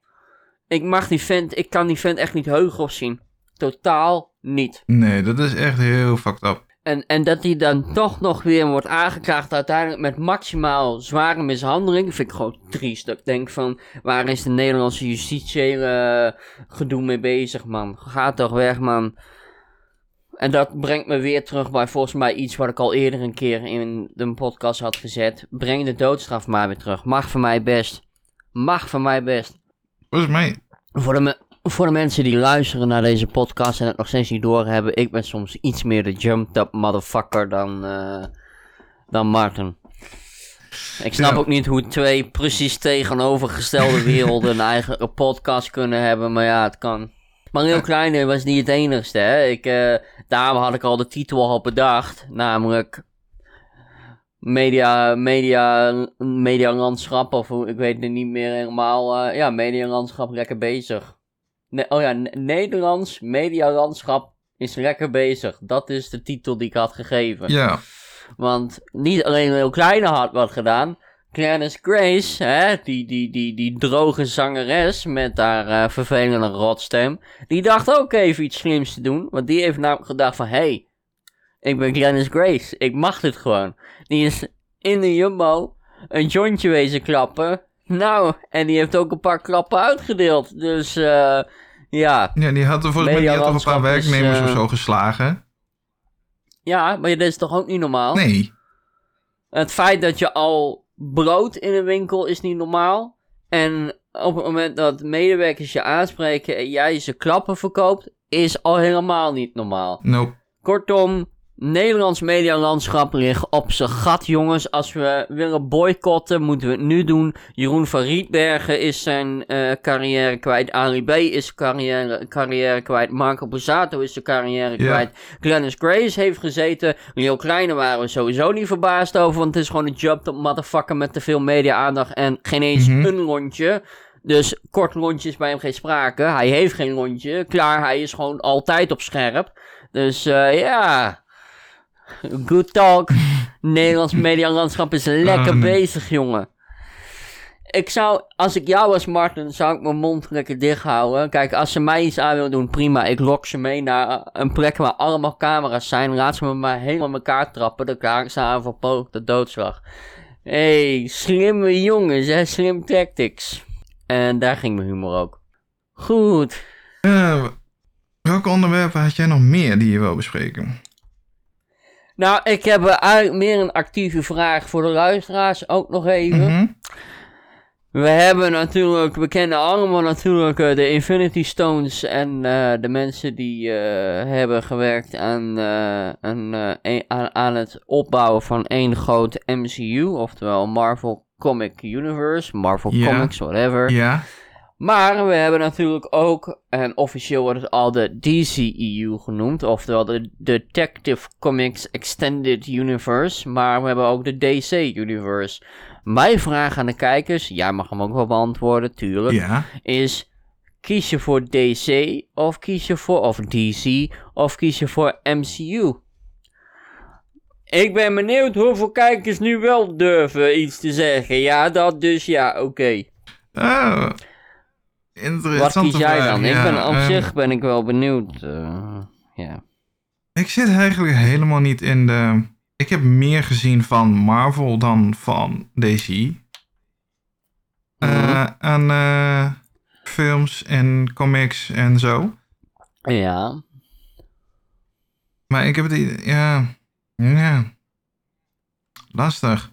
Ik mag die vent, ik kan die vent echt niet heugel zien. Totaal niet. Nee, dat is echt heel fucked up. En, en dat hij dan toch nog weer wordt aangeklaagd uiteindelijk met maximaal zware mishandeling, vind ik gewoon triest. Dat ik denk van, waar is de Nederlandse justitiële eh, gedoe mee bezig, man? Ga toch weg, man. En dat brengt me weer terug bij volgens mij iets wat ik al eerder een keer in de podcast had gezet. Breng de doodstraf maar weer terug. Mag van mij best. Mag van mij best. Volgens mij, Voor de, me- voor de mensen die luisteren naar deze podcast en het nog steeds niet doorhebben, ik ben soms iets meer de jumped up motherfucker dan, eh, dan Martin. Ik snap Ja. ook niet hoe twee precies tegenovergestelde werelden een eigen podcast kunnen hebben, maar ja, het kan. Maar heel Kleine was niet het enigste, hè. Ik, eh, daarom had ik al de titel al bedacht, namelijk media, media, medialandschap, of hoe- ik weet het niet meer helemaal. eh, ja, medialandschap lekker bezig. Ne- oh ja, Nederlands medialandschap is lekker bezig. Dat is de titel die ik had gegeven. ja. Want niet alleen heel kleine had wat gedaan. Clarence Grace, hè, die, die, die, die droge zangeres met haar eh, vervelende rotstem. Die dacht ook even iets slims te doen. Want die heeft namelijk gedacht van... Hey, ik ben Clarence Grace. Ik mag dit gewoon. Die is in de Jumbo een jointje wezen klappen. Nou, en die heeft ook een paar klappen uitgedeeld. Dus eh ja. Ja, die had er volgens mij die had toch een paar is, werknemers eh, of zo geslagen. Ja, maar dat is toch ook niet normaal? Nee. Het feit dat je al brood in een winkel is niet normaal. En op het moment dat medewerkers je aanspreken en jij ze klappen verkoopt, is al helemaal niet normaal. Nope. Kortom, Nederlands medialandschap ligt op zijn gat, jongens. Als we willen boycotten, moeten we het nu doen. Jeroen van Rietbergen is zijn eh, carrière kwijt. Ali B is carrière, carrière kwijt. Marco Borsato is zijn carrière kwijt. Glennis Grace heeft gezeten. Leo Kleine waren we sowieso niet verbaasd over. Want het is gewoon een job op motherfucker met te veel media-aandacht. En geen eens Mhm. een lontje. Dus kort lontje is bij hem geen sprake. Hij heeft geen lontje. Klaar, hij is gewoon altijd op scherp. Dus eh, ja. Good talk. Nederlands medialandschap is lekker Ah, bezig, jongen. ik zou, als ik jou was, Martin, zou ik mijn mond lekker dicht houden. Kijk, als ze mij iets aan willen doen, prima. Ik lok ze mee naar een plek waar allemaal camera's zijn. Laat ze me maar helemaal elkaar trappen. Dan krijg ik ze aan voor poog doodslag. Hé, hey, slimme jongens, hè, slim tactics. En daar ging mijn humor ook. Goed. Uh, welke onderwerpen had jij nog meer die je wil bespreken? Nou, ik heb eigenlijk meer een actieve vraag voor de luisteraars ook nog even. Mm We hebben natuurlijk, we kennen allemaal natuurlijk uh, de Infinity Stones en uh, de mensen die uh, hebben gewerkt aan, aan, aan, aan, het opbouwen van één groot MCU, oftewel Marvel Comic Universe, Marvel. Comics, whatever. Ja. Maar we hebben natuurlijk ook, en officieel wordt het al de DCEU genoemd, oftewel de Detective Comics Extended Universe, maar we hebben ook de DC Universe. Mijn vraag aan de kijkers, jij mag hem ook wel beantwoorden, tuurlijk, Ja. is kies je voor DC of kies je voor, of DC, of kies je voor MCU? Ik ben benieuwd hoeveel kijkers nu wel durven iets te zeggen. Ja, dat dus ja, oké. Oh, Wat kies jij vraag, dan? Ik ben op Ehm, zich ben ik wel benieuwd. eh, ja. Ik zit eigenlijk helemaal niet in de... Ik heb meer gezien van Marvel dan van DC. Eh, aan eh, films en comics en zo. Ja. Maar ik heb het... Ja... Ja... Lastig.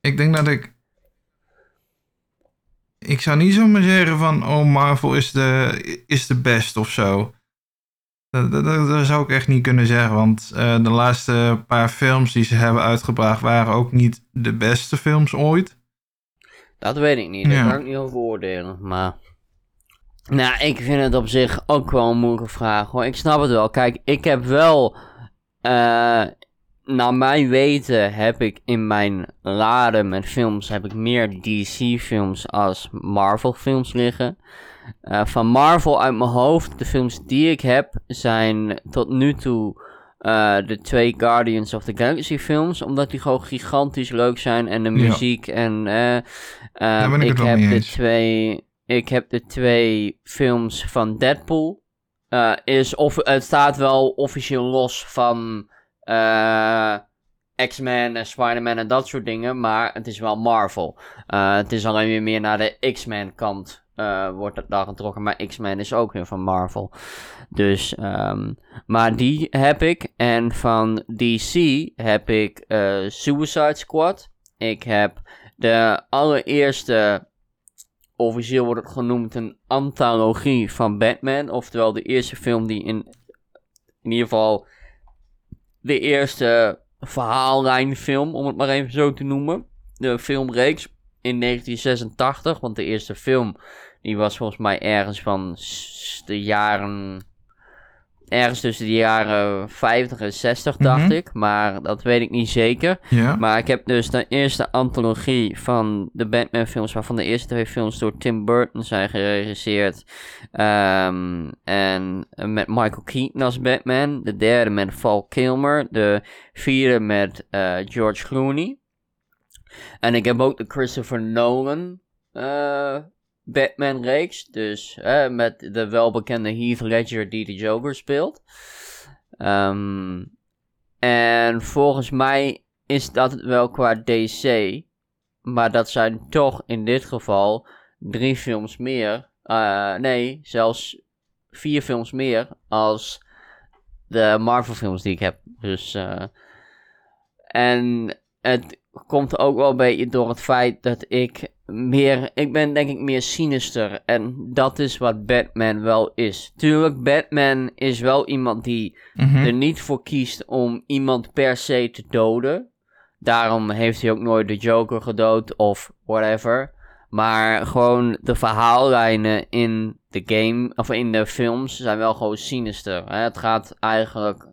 Ik denk dat ik... Ik zou niet zomaar zeggen van... Oh, Marvel is de, is de best of zo. Dat, dat, dat- dat zou ik echt niet kunnen zeggen. Want eh, de laatste paar films die ze hebben uitgebracht... waren ook niet de beste films ooit. Dat weet ik niet. Dat Ja. kan ik niet over oordelen. Maar. Nou, ik vind het op zich ook wel een moeilijke vraag hoor. Ik snap het wel. Kijk, ik heb wel. eh naar mijn weten heb ik in mijn laden met films. heb ik meer DC-films als Marvel-films liggen. Eh, van Marvel uit mijn hoofd, de films die ik heb, zijn tot nu toe. eh, de twee Guardians of the Galaxy films, omdat die gewoon gigantisch leuk zijn en de Ja. muziek en ben ik heb de eens. twee, ik heb de twee films van Deadpool. Is of, het staat wel officieel los van X-Men en Spider-Man en dat soort dingen. Maar het is wel Marvel. Eh, het is alleen weer meer naar de X-Men kant. eh, wordt daar getrokken. Maar X-Men is ook weer van Marvel. Dus, ehm, maar die heb ik. En van DC heb ik eh, Suicide Squad. Ik heb de allereerste, officieel wordt het genoemd een antologie van Batman. Oftewel de eerste film die in, in ieder geval de eerste verhaallijnfilm, om het maar even zo te noemen. De filmreeks in 1986, want de eerste film die was volgens mij ergens van de jaren... Ergens tussen de jaren 50 en 60, dacht Mhm. ik. Maar dat weet ik niet zeker. Maar ik heb dus de eerste antologie van de Batman films, waarvan de eerste twee films door Tim Burton zijn geregisseerd. Ehm, en met Michael Keaton als Batman. De derde met Val Kilmer. De vierde met eh, George Clooney. En ik heb ook de Christopher Nolan eh, Batman reeks. Dus met de welbekende Heath Ledger die de Joker speelt. Ehm, en volgens mij is dat wel qua DC. Maar dat zijn toch in dit geval drie films meer. eh, nee, zelfs vier films meer als de Marvel films die ik heb. Dus, eh, en het komt ook wel een beetje door het feit dat ik meer, ik ben denk ik meer sinister. En dat is wat Batman wel is. Tuurlijk, Batman is wel iemand die Mhm. er niet voor kiest om iemand per se te doden. Daarom heeft hij ook nooit de Joker gedood of whatever. Maar gewoon de verhaallijnen in de game, of in de films, zijn wel gewoon sinister. Hè? Het gaat eigenlijk.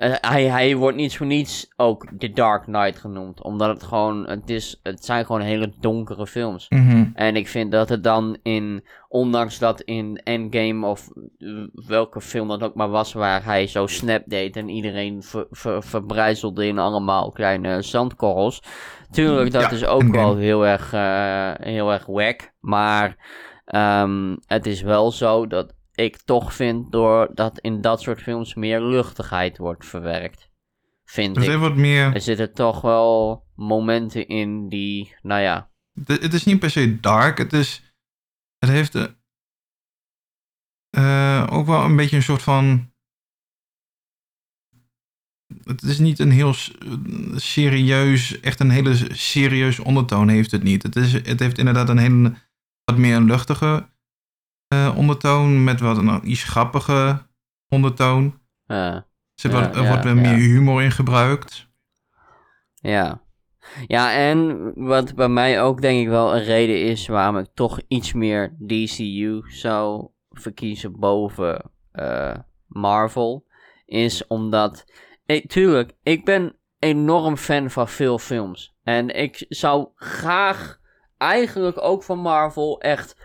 Eh, hij, hij wordt niet voor niets ook The Dark Knight genoemd. Omdat het gewoon, het, is, het zijn gewoon hele donkere films. Mhm. En ik vind dat het dan in, ondanks dat in Endgame of eh, welke film dat ook maar was, waar hij zo snap deed en iedereen ver, ver- verbrijzelde in allemaal kleine zandkorrels. Tuurlijk, dat Ja, is ook Endgame. wel heel erg, eh, heel erg wack. Maar ehm, het is wel zo dat ik toch vind door dat in dat soort films meer luchtigheid wordt verwerkt. Vind Dus ik. wat meer. Er zitten toch wel momenten in die, nou ja, Het, het is niet per se dark. Het is. Het heeft. eh, eh, ook wel een beetje een soort van. Het is niet een heel serieus. Echt een hele serieus ondertoon heeft het niet. Het, is, het heeft inderdaad een hele. Wat meer een luchtige eh, ondertoon. Met wat een iets grappige ondertoon. eh, Er er wordt ja. meer humor in gebruikt. Ja. Ja, en wat bij mij ook denk ik wel een reden is waarom ik toch iets meer DCU zou verkiezen boven eh, Marvel, is omdat, ik, tuurlijk, ik ben enorm fan van veel films. En ik zou graag eigenlijk ook van Marvel echt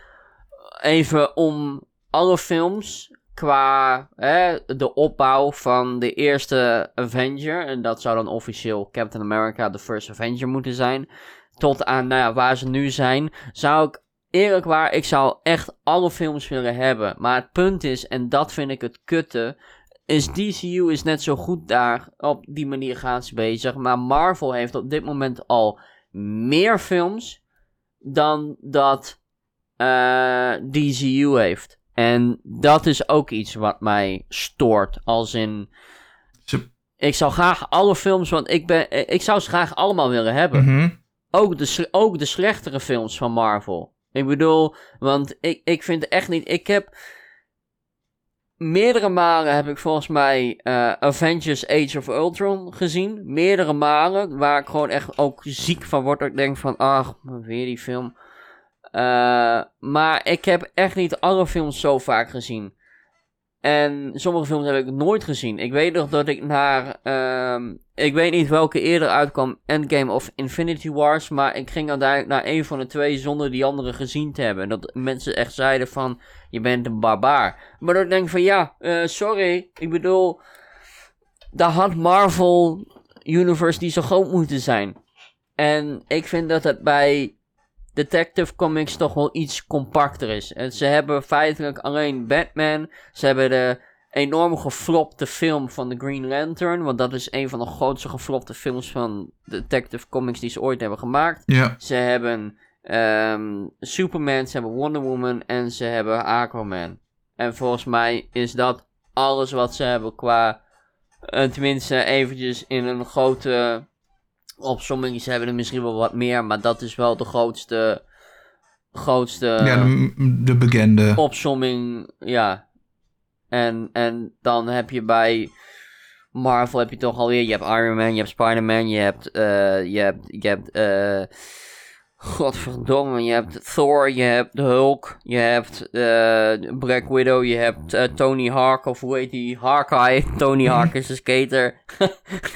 even om alle films qua hè, de opbouw van de eerste Avenger, en dat zou dan officieel Captain America The First Avenger moeten zijn, tot aan nou ja, waar ze nu zijn, zou ik eerlijk waar, ik zou echt alle films willen hebben. Maar het punt is, en dat vind ik het kutte, is DCU is net zo goed daar, op die manier gaan ze bezig, maar Marvel heeft op dit moment al meer films dan dat eh, DCU heeft. En dat is ook iets wat mij stoort. Als in. Ik zou graag alle films, want ik, ben, ik zou ze graag allemaal willen hebben. Mhm. ook, de, ook de slechtere films van Marvel. Ik bedoel, want ik, ik vind echt niet. Ik heb. Meerdere malen heb ik volgens mij eh, Avengers Age of Ultron gezien. Meerdere malen. Waar ik gewoon echt ook ziek van word. Dat ik denk van, ach, weer die film. Eh, maar ik heb echt niet alle films zo vaak gezien. En sommige films heb ik nooit gezien. Ik weet nog dat ik naar. ehm, ik weet niet welke eerder uitkwam: Endgame of Infinity Wars. Maar ik ging uiteindelijk naar een van de twee zonder die andere gezien te hebben. En dat mensen echt zeiden: van je bent een barbaar. Maar dat ik denk van ja, eh, sorry. Ik bedoel. Daar had Marvel Universe die zo groot moeten zijn. En ik vind dat het bij Detective Comics toch wel iets compacter is. En ze hebben feitelijk alleen Batman. Ze hebben de enorm geflopte film van The Green Lantern. Want dat is een van de grootste geflopte films van Detective Comics die ze ooit hebben gemaakt. Ja. Ze hebben ehm, Superman, ze hebben Wonder Woman en ze hebben Aquaman. En volgens mij is dat alles wat ze hebben qua... eh, tenminste eventjes in een grote opsomming. Ze hebben er misschien wel wat meer, maar dat is wel de grootste... Grootste ja, de, de bekende. opsomming, ja. En, en dan heb je bij Marvel heb je toch alweer, je hebt Iron Man, je hebt Spider-Man, je hebt, eh, je hebt, je hebt, eh, godverdomme, je hebt Thor, je hebt de Hulk, je hebt eh, Black Widow, je hebt eh, Tony Hawk, of hoe heet die, Hawkeye, Tony Hawk is een skater,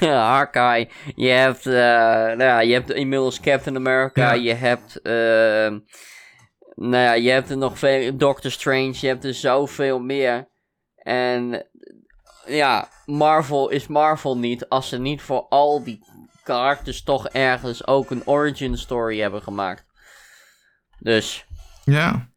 Hawkeye, je hebt, eh, nou ja, je hebt inmiddels Captain America, Ja. je hebt, eh, nou ja, je hebt er nog veel. Doctor Strange, je hebt er zoveel meer. En ja, Marvel is Marvel niet als ze niet voor al die karakters toch ergens ook een origin story hebben gemaakt. Dus. Ja.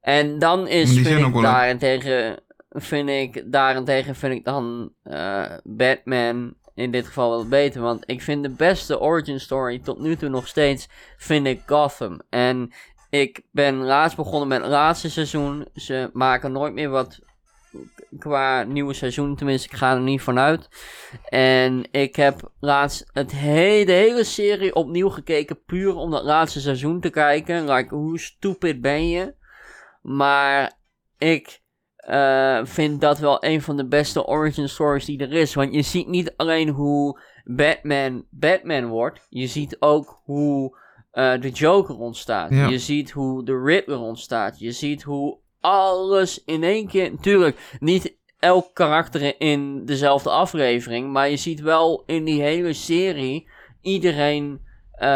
En dan is, vind ik, wel- daarentegen, vind ik, daarentegen vind ik dan eh, Batman in dit geval wel beter. Want ik vind de beste origin story tot nu toe nog steeds, vind ik Gotham. En ik ben laatst begonnen met het laatste seizoen. Ze maken nooit meer wat qua nieuwe seizoen, tenminste ik ga er niet vanuit. En ik heb laatst het he de hele serie opnieuw gekeken, puur om dat laatste seizoen te kijken. Like, hoe stupid ben je? Maar ik eh, vind dat wel een van de beste origin stories die er is. Want je ziet niet alleen hoe Batman Batman wordt, je ziet ook hoe eh, de Joker ontstaat. Ja. Je ziet hoe de Riddler ontstaat. Je ziet hoe alles in één keer. Natuurlijk, niet elk karakter in dezelfde aflevering. Maar je ziet wel in die hele serie iedereen, eh,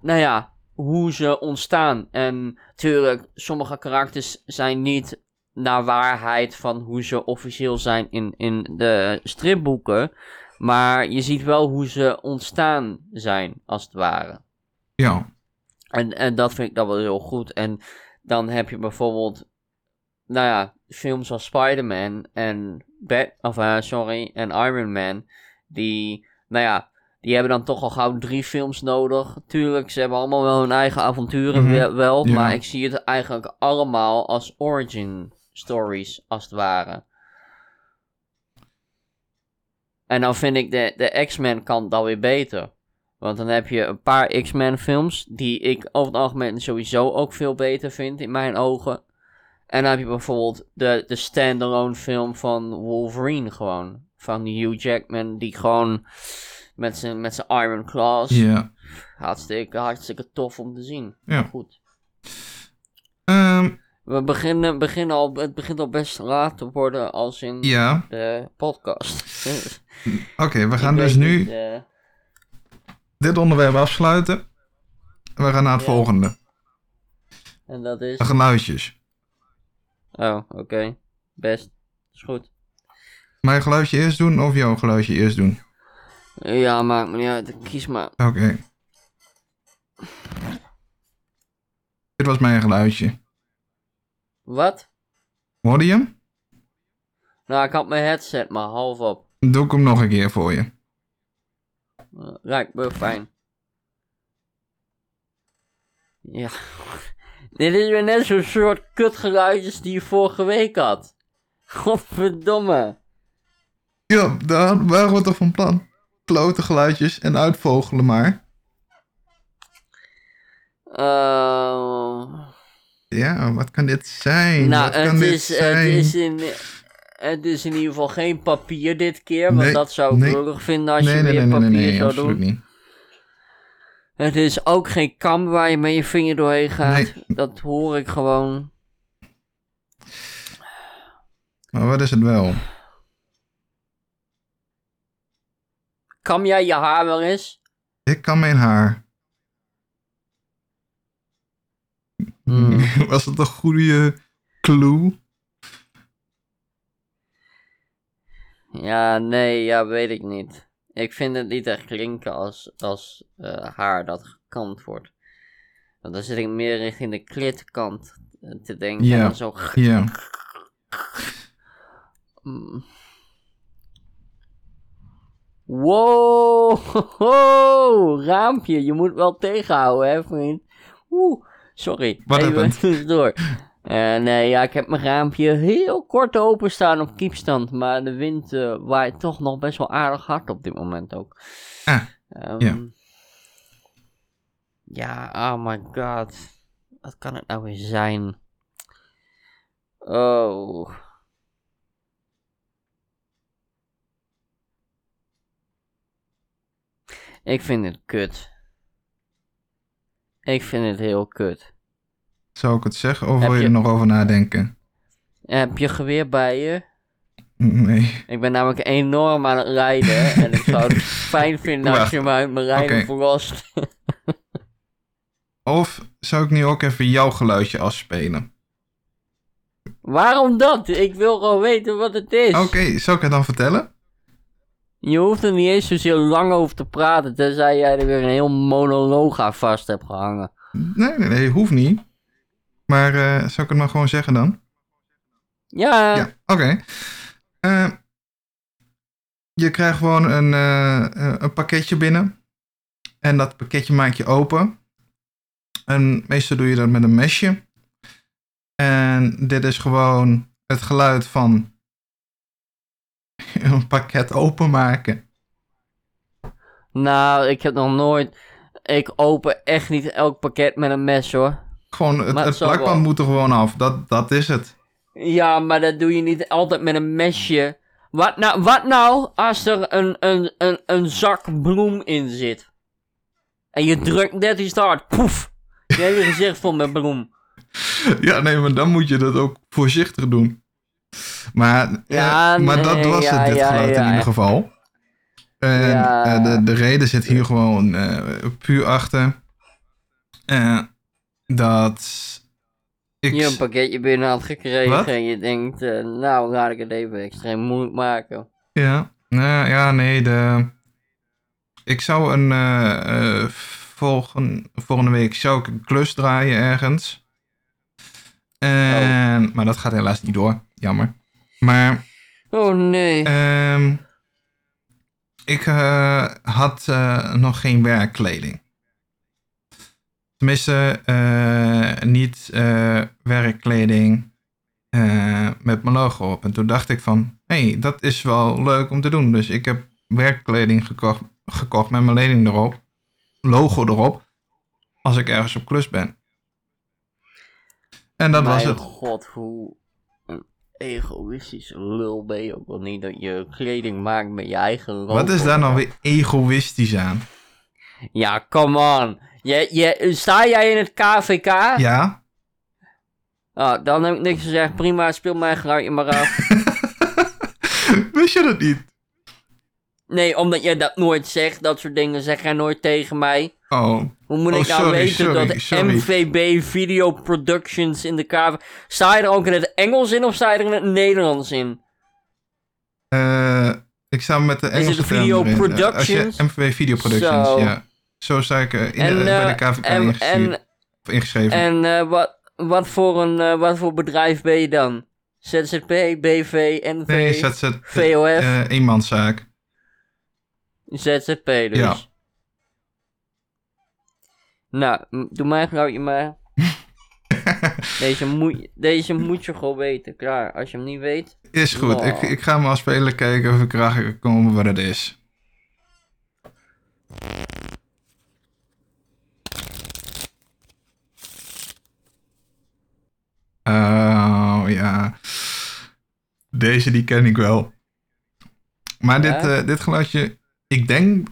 nou ja, hoe ze ontstaan. En natuurlijk, sommige karakters zijn niet naar waarheid van hoe ze officieel zijn in, in de stripboeken. Maar je ziet wel hoe ze ontstaan zijn, als het ware. Ja. En, en dat vind ik dan wel heel goed. En dan heb je bijvoorbeeld, nou ja, films als Spider-Man en Bat of uh, sorry, en Iron Man. Die, nou ja, die hebben dan toch al gauw drie films nodig. Tuurlijk, ze hebben allemaal wel hun eigen avonturen Mhm. wel, wel, Ja. maar ik zie het eigenlijk allemaal als origin stories, als het ware. En dan vind ik de, de X-Men kant dan weer beter. Want dan heb je een paar X-Men films die ik over het algemeen sowieso ook veel beter vind in mijn ogen. En dan heb je bijvoorbeeld de, de standalone film van Wolverine gewoon. Van Hugh Jackman die gewoon met zijn met zijn Iron Claws. Ja. Hartstikke, hartstikke tof om te zien. Ja. Goed. Ehm, We beginnen, beginnen al, het begint al best laat te worden als in ja. de podcast. Oké, we gaan dus nu niet, eh, dit onderwerp afsluiten. We gaan naar het Ja. volgende. en dat is... De geluidjes. Oh, oké. Best. Is goed. Mijn geluidje eerst doen of jouw geluidje eerst doen? Ja, maakt me niet uit. Kies maar. Oké. Dit was mijn geluidje. Wat? Hoorde je hem? Nou, ik had mijn headset maar half op. Doe ik hem nog een keer voor je. Uh, lijkt me fijn. Ja. Dit is weer net zo'n soort kutgeluidjes die je vorige week had. Godverdomme. Ja, daar waren we toch van plan. Klote geluidjes en uitvogelen maar. Uh, Ja, wat kan dit zijn? nou, wat kan het dit is, het, zijn? is in, het is in ieder geval geen papier dit keer. Want Nee, dat zou ik nee. vinden als nee, je nee, weer nee, nee, papier nee, nee, zou absoluut doen. niet. Het is ook geen kam waar je met je vinger doorheen gaat. Nee. Dat hoor ik gewoon. Maar wat is het wel? Kam jij je haar wel eens? Ik kan mijn haar. Hmm. Was dat een goede clue? Ja, nee, ja, weet ik niet. Ik vind het niet echt klinken als, als eh, haar dat gekamd wordt. Want dan zit ik meer richting de klitkant eh, te denken. Ja. Zo... Ja. Mm. Wow, ho, raampje. Je moet wel tegenhouden, hè, vriend. Oeh, sorry. Wat Even tussendoor. Eh, nee, ja, ik heb mijn raampje heel kort openstaan op kiepstand. Maar de wind eh, waait toch nog best wel aardig hard op dit moment ook. Ah, Ehm, ja. Ja, oh my god. Wat kan het nou weer zijn? Oh. Ik vind het kut. Ik vind het heel kut. Zou ik het zeggen of Heb wil je er nog over nadenken? Heb je geweer bij je? Nee. Ik ben namelijk enorm aan het rijden. en ik zou het fijn vinden als je me uit mijn rijden Oké. verlost. Of zou ik nu ook even jouw geluidje afspelen? Waarom dat? Ik wil gewoon weten wat het is. Oké, zal ik het dan vertellen? Je hoeft er niet eens zozeer lang over te praten, tenzij jij er weer een heel monoloog aan vast hebt gehangen. Nee, nee, nee, hoeft niet. Maar eh zou ik het maar gewoon zeggen dan? Ja, Ja, oké. Eh, je krijgt gewoon een, eh, een pakketje binnen. En dat pakketje maak je open. En meestal doe je dat met een mesje. En dit is gewoon het geluid van een pakket openmaken. nou, ik heb nog nooit... Ik open echt niet elk pakket met een mes, hoor. Gewoon, het, het plakband wel. moet er gewoon af. Dat, dat is het. Ja, maar dat doe je niet altijd met een mesje. Wat nou, wat nou als er een, een, een, een zak bloem in zit? En je drukt net iets te hard. Poef! Je hele gezicht vol met bloem. Ja, nee, maar dan moet je dat ook voorzichtig doen. Maar, eh, Ja, maar dat was ja, het, dit ja, geluid in ieder geval. En eh, de, de reden zit hier gewoon eh, puur achter. eh, dat ik... Je een pakketje binnen had gekregen Wat? en je denkt, eh, nou laat ik het even extreem moeilijk maken. Ja, nou, ja, nee, de... Ik zou een... volgen, volgende week zou ik een klus draaien ergens. En, Maar dat gaat helaas niet door. Jammer. Maar Oh nee. ehm, ik had nog geen werkkleding. Tenminste, eh, niet eh, werkkleding eh, met mijn logo op. En toen dacht ik van, hé, hey, dat is wel leuk om te doen. Dus ik heb werkkleding gekocht, gekocht met mijn lening erop. Logo erop. Als ik ergens op klus ben. En dat was het. god, hoe een egoïstische lul ben je ook wel niet dat je kleding maakt met je eigen logo. Wat is daar nou weer egoïstisch aan? Ja, come on. Je, je, sta jij in het KVK? Ja? Ah, dan heb ik niks gezegd. Prima, speel mijn geluidje maar af. Wist je dat niet? nee, omdat je dat nooit zegt. Dat soort dingen zeg jij nooit tegen mij. Oh, Hoe moet Oh, ik nou sorry, weten sorry, dat sorry. MVB Video Productions in de KV... Sta je er ook in het Engels in of sta je er in het Nederlands in? eh, ik sta met de het Engelse de Video term erin. Eh, Als je Productions? MVW Video Productions, Zo. ja. Zo sta ik eh, in En, de, bij eh, de KVK en, ingeschreven. en, of ingeschreven. en eh, wat, wat, voor een, eh, wat voor bedrijf ben je dan? ZZP, BV, NV, nee, ZZ, VOF, eh eenmanszaak. ZZP dus. Ja. Nou, doe mijn geluidje maar. deze, moet, deze moet je gewoon weten, klaar. Als je hem niet weet, Is goed, ik, ik ga me als speler kijken of ik erachter kan komen wat het is. Oh ja. Deze die ken ik wel. Maar dit, eh, dit geluidje, ik denk,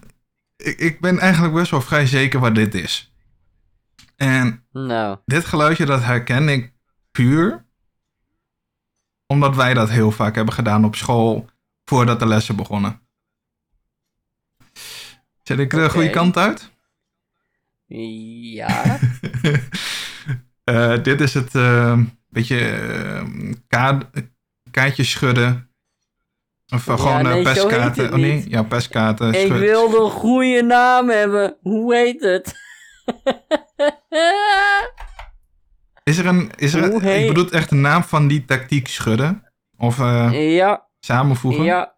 ik, ik ben eigenlijk best wel vrij zeker wat dit is. En nou, dit geluidje, dat herken ik puur omdat wij dat heel vaak hebben gedaan op school voordat de lessen begonnen. Zet ik de Oké. goede kant uit? ja. Eh, dit is het eh, beetje eh, kaart, kaartjes schudden. Of eh, Ja, gewoon eh, nee, heet pestkaarten. Oh nee, ja, pestkaarten. ik schud- wil de goede naam hebben. Hoe heet het? Is er een, is er een, ik bedoel echt de naam van die tactiek schudden? Of eh, ja, samenvoegen? ja,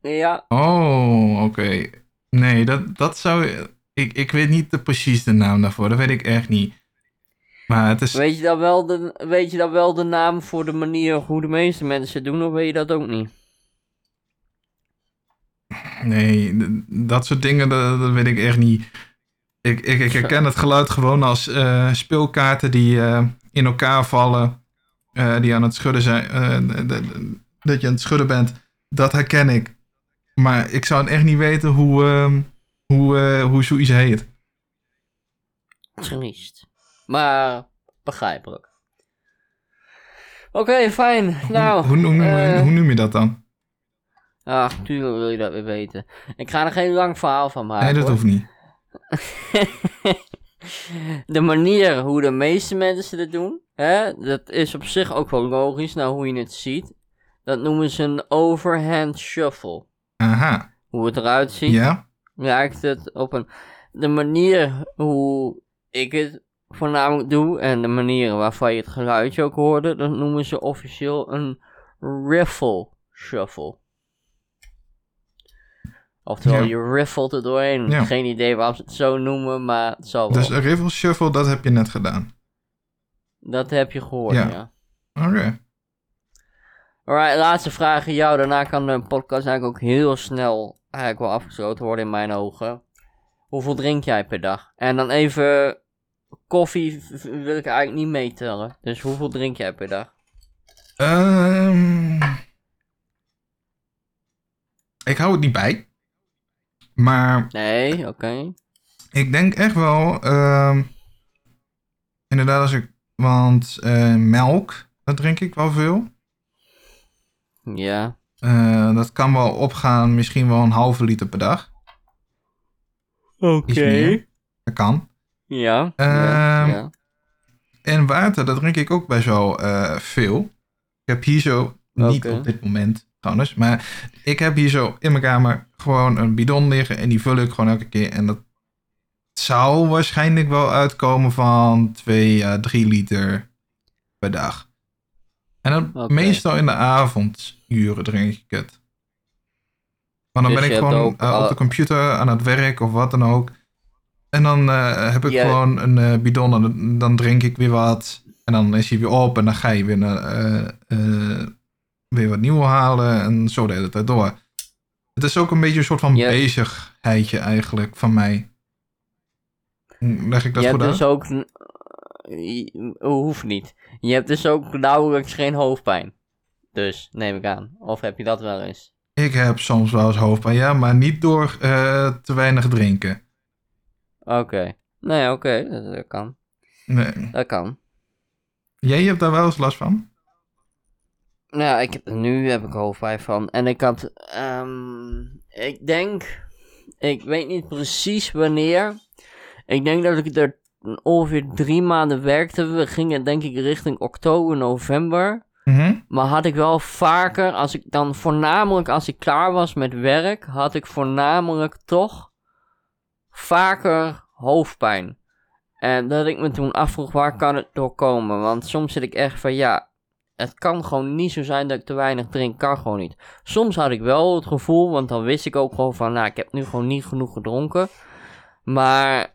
ja. Oh, oké. Nee, dat, dat zou... Ik, ik weet niet de, precies de naam daarvoor. Dat weet ik echt niet. Maar het is... Weet je, dan wel de, weet je dan wel de naam voor de manier hoe de meeste mensen het doen, of weet je dat ook niet? Nee, dat soort dingen, dat, dat weet ik echt niet. Ik, ik, ik herken het geluid gewoon als eh, speelkaarten die eh, in elkaar vallen. eh, die aan het schudden zijn. dat je aan het schudden bent. Dat herken ik. Maar ik zou echt niet weten hoe, ehm, hoe, hoe zoiets heet. Triest. Maar begrijpelijk. Oké, fijn. Nou, hoe, eh, hoe noem je dat dan? ach, tuurlijk wil je dat weer weten. Ik ga er geen lang verhaal van maken. nee, dat hoor. hoeft niet. de manier hoe de meeste mensen het doen, hè, dat is op zich ook wel logisch, nou hoe je het ziet. Dat noemen ze een overhand shuffle. Aha. Hoe het eruit ziet, Ja? lijkt het op een... De manier hoe ik het voornamelijk doe en de manier waarvan je het geluidje ook hoorde, dat noemen ze officieel een riffle shuffle. Oftewel, Ja. je riffelt er doorheen. Ja. Geen idee waarom ze het zo noemen, maar het zal wel. Dus een riffle shuffle, dat heb je net gedaan. Dat heb je gehoord, Ja. ja. Oké. Alright, laatste vraag aan jou. Daarna kan de podcast eigenlijk ook heel snel eigenlijk wel afgesloten worden in mijn ogen. Hoeveel drink jij per dag? En dan even koffie wil ik eigenlijk niet meetellen. Dus hoeveel drink jij per dag? Ehm, ik hou het niet bij. Maar Nee, oké. ik denk echt wel. ehm, inderdaad, als ik. Want eh, melk, dat drink ik wel veel. Ja. Eh, dat kan wel opgaan, misschien wel een halve liter per dag. Oké. Dat kan. Ja. Ehm, ja, ja. En water, dat drink ik ook best wel eh, veel. Ik heb hier zo, niet op dit moment trouwens, maar ik heb hier zo in mijn kamer gewoon een bidon liggen en die vul ik gewoon elke keer. En dat zou waarschijnlijk wel uitkomen van 2 à 3 liter per dag. En dan meestal in de avonduren drink ik het. Maar dan Dus ben ik gewoon eh, op de computer aan het werk of wat dan ook. En dan eh, heb ik gewoon een eh, bidon en dan- drink ik weer wat. En dan is hij weer op en dan ga je weer, naar, eh, weer wat nieuw halen en zo de hele tijd door. Het is ook een beetje een soort van bezigheidje eigenlijk van mij. Leg ik dat je goed hebt uit? dus ook... Hoeft niet. Je hebt dus ook nauwelijks geen hoofdpijn. Dus, neem ik aan. Of heb je dat wel eens? Ik heb soms wel eens hoofdpijn, ja, maar niet door te weinig drinken. Oké. Nee, oké. Dat, dat kan. Nee. Dat kan. Jij hebt daar wel eens last van? Nou, ja, ik heb, nu heb ik hoofdpijn van. En ik had, ehm, ik denk, ik weet niet precies wanneer. Ik denk dat ik er ongeveer drie maanden werkte. We gingen denk ik richting oktober, november. Mhm. Maar had ik wel vaker, als ik dan voornamelijk als ik klaar was met werk, had ik voornamelijk toch vaker hoofdpijn. En dat ik me toen afvroeg, waar kan het door komen? Want soms zit ik echt van, ja, het kan gewoon niet zo zijn dat ik te weinig drink, kan gewoon niet. Soms had ik wel het gevoel, want dan wist ik ook gewoon van, nou, ik heb nu gewoon niet genoeg gedronken. Maar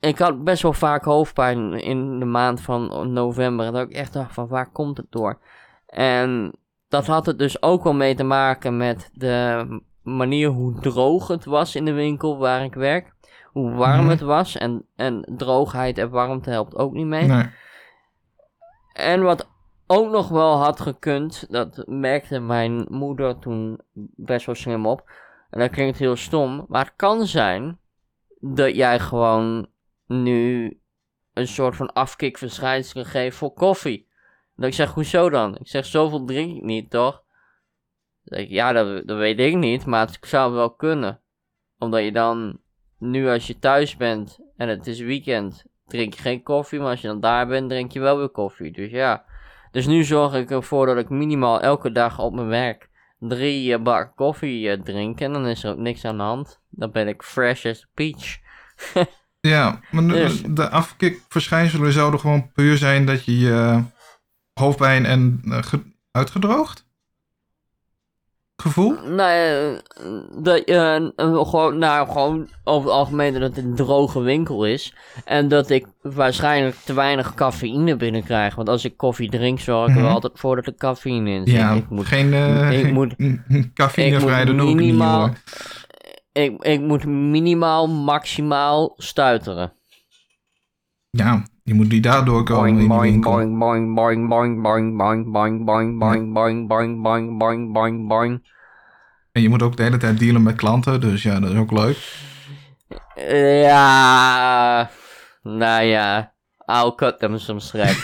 ik had best wel vaak hoofdpijn in de maand van november. Dat ik echt dacht van, waar komt het door? En dat had het dus ook wel mee te maken met de manier hoe droog het was in de winkel waar ik werk. Hoe warm Mhm. het was. En, en droogheid en warmte helpt ook niet mee. Nee. En wat ook nog wel had gekund, dat merkte mijn moeder toen best wel slim op. En dat klinkt heel stom, maar het kan zijn dat jij gewoon nu een soort van afkikverschijnselen geeft voor koffie. Dat ik zeg, hoezo dan? Ik zeg, zoveel drink ik niet, toch? Ja, dat, dat weet ik niet, maar het zou wel kunnen. Omdat je dan, nu als je thuis bent en het is weekend, drink je geen koffie, maar als je dan daar bent, drink je wel weer koffie. Dus ja. Dus nu zorg ik ervoor dat ik minimaal elke dag op mijn werk drie eh, bak koffie eh, drink en dan is er ook niks aan de hand. Dan ben ik fresh as a peach. Ja, maar de, Dus- de afkikverschijnselen zouden gewoon puur zijn dat je je hoofdpijn en eh, ge- uitgedroogd? Gevoel? Eh, dat je eh, eh, gewoon, nou, gewoon over het algemeen dat het een droge winkel is. En dat ik waarschijnlijk te weinig cafeïne binnenkrijg. Want als ik koffie drink, zorg ik er Mhm. altijd voor dat er cafeïne in zit. Ja, ik moet, geen, eh ik geen moet- cafeïnevrij, doe ik niet hoor. ik, ik moet minimaal, maximaal stuiteren. Ja, je moet die daardoor komen in Boing, die boing, winkel. boing, boing, boing, boing, boing, boing, boing, boing, boing, boing, boing, boing, boing, boing. En je moet ook de hele tijd dealen met klanten, dus ja, dat is ook leuk. Ja, nou ja, I'll cut them some slack.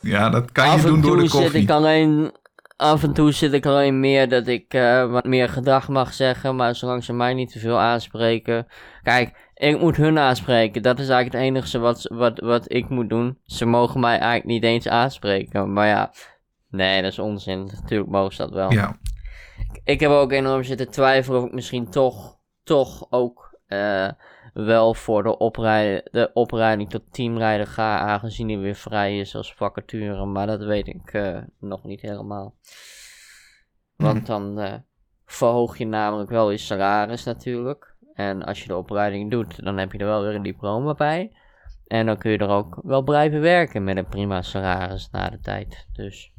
ja, dat kan je af en doen door toe de zit koffie. ik alleen, af en toe zit ik alleen meer dat ik eh, wat meer gedrag mag zeggen, maar zolang ze mij niet te veel aanspreken. Kijk, ik moet hun aanspreken, dat is eigenlijk het enige wat, wat, wat ik moet doen. Ze mogen mij eigenlijk niet eens aanspreken, maar ja, nee, dat is onzin. Natuurlijk mogen ze dat wel. Ja, Ik heb ook enorm zitten twijfelen of ik misschien toch, toch ook eh, wel voor de, de opleiding tot teamrijder ga, aangezien die weer vrij is als vacature. Maar dat weet ik eh, nog niet helemaal. Want dan eh, verhoog je namelijk wel je salaris natuurlijk. En als je de opleiding doet, dan heb je er wel weer een diploma bij. En dan kun je er ook wel blijven werken met een prima salaris na de tijd. Dus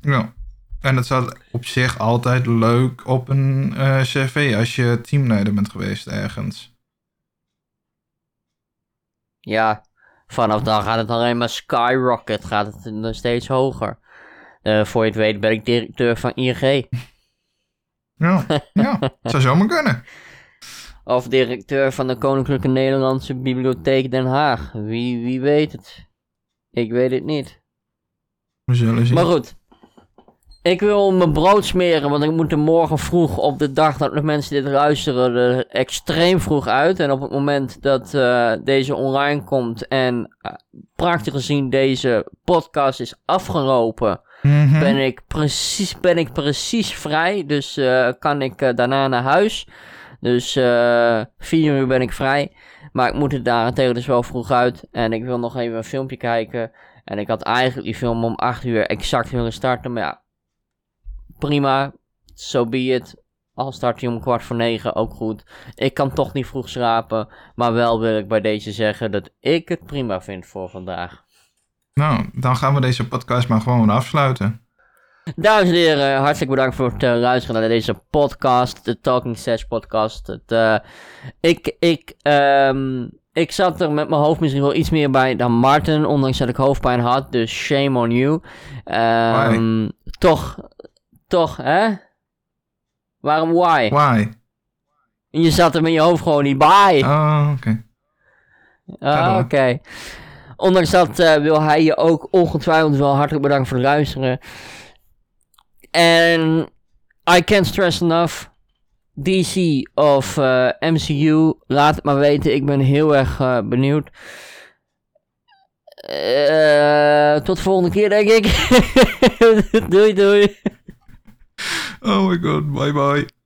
ja. En het staat op zich altijd leuk op een eh, cv als je teamleider bent geweest ergens. Ja, vanaf dan gaat het alleen maar skyrocket, gaat het steeds hoger. Eh, voor je het weet ben ik directeur van ING. Ja, ja, zou zomaar kunnen. Of directeur van de Koninklijke Nederlandse Bibliotheek Den Haag. Wie, wie weet het? Ik weet het niet. We zullen zien. Maar goed. Ik wil mijn brood smeren, want ik moet er morgen vroeg op de dag dat de mensen dit luisteren er extreem vroeg uit. En op het moment dat uh, deze online komt en uh, praktisch gezien deze podcast is afgelopen, Mm -hmm. ben, ik precies, ben ik precies vrij. Dus uh, kan ik daarna naar huis. Dus vier uur ben ik vrij. Maar ik moet er daarentegen dus wel vroeg uit. En ik wil nog even een filmpje kijken. En ik had eigenlijk die film om 8 uur exact willen starten. Maar ja, prima. So be it. Al start hij om kwart voor negen, ook goed. Ik kan toch niet vroeg slapen. Maar wel wil ik bij deze zeggen dat ik het prima vind voor vandaag. Nou, dan gaan we deze podcast maar gewoon afsluiten. Dames en heren, hartelijk bedankt voor het uh, luisteren naar deze podcast. De Talking Sash podcast. Het, uh, ik, ik, um, ik zat er met mijn hoofd misschien wel iets meer bij dan Martin. Ondanks dat ik hoofdpijn had. Dus shame on you. Um, toch, toch, hè? Waarom why? Why? Je zat er met je hoofd gewoon niet bij. Oh, oké. Okay. Ah, oké. Okay. Ondanks dat uh, wil hij je ook ongetwijfeld wel hartelijk bedanken voor het luisteren. En I can't stress enough. DC of uh, MCU, laat het maar weten. Ik ben heel erg uh, benieuwd. Uh, tot de volgende keer, denk ik. doei, doei. Oh my god, bye bye.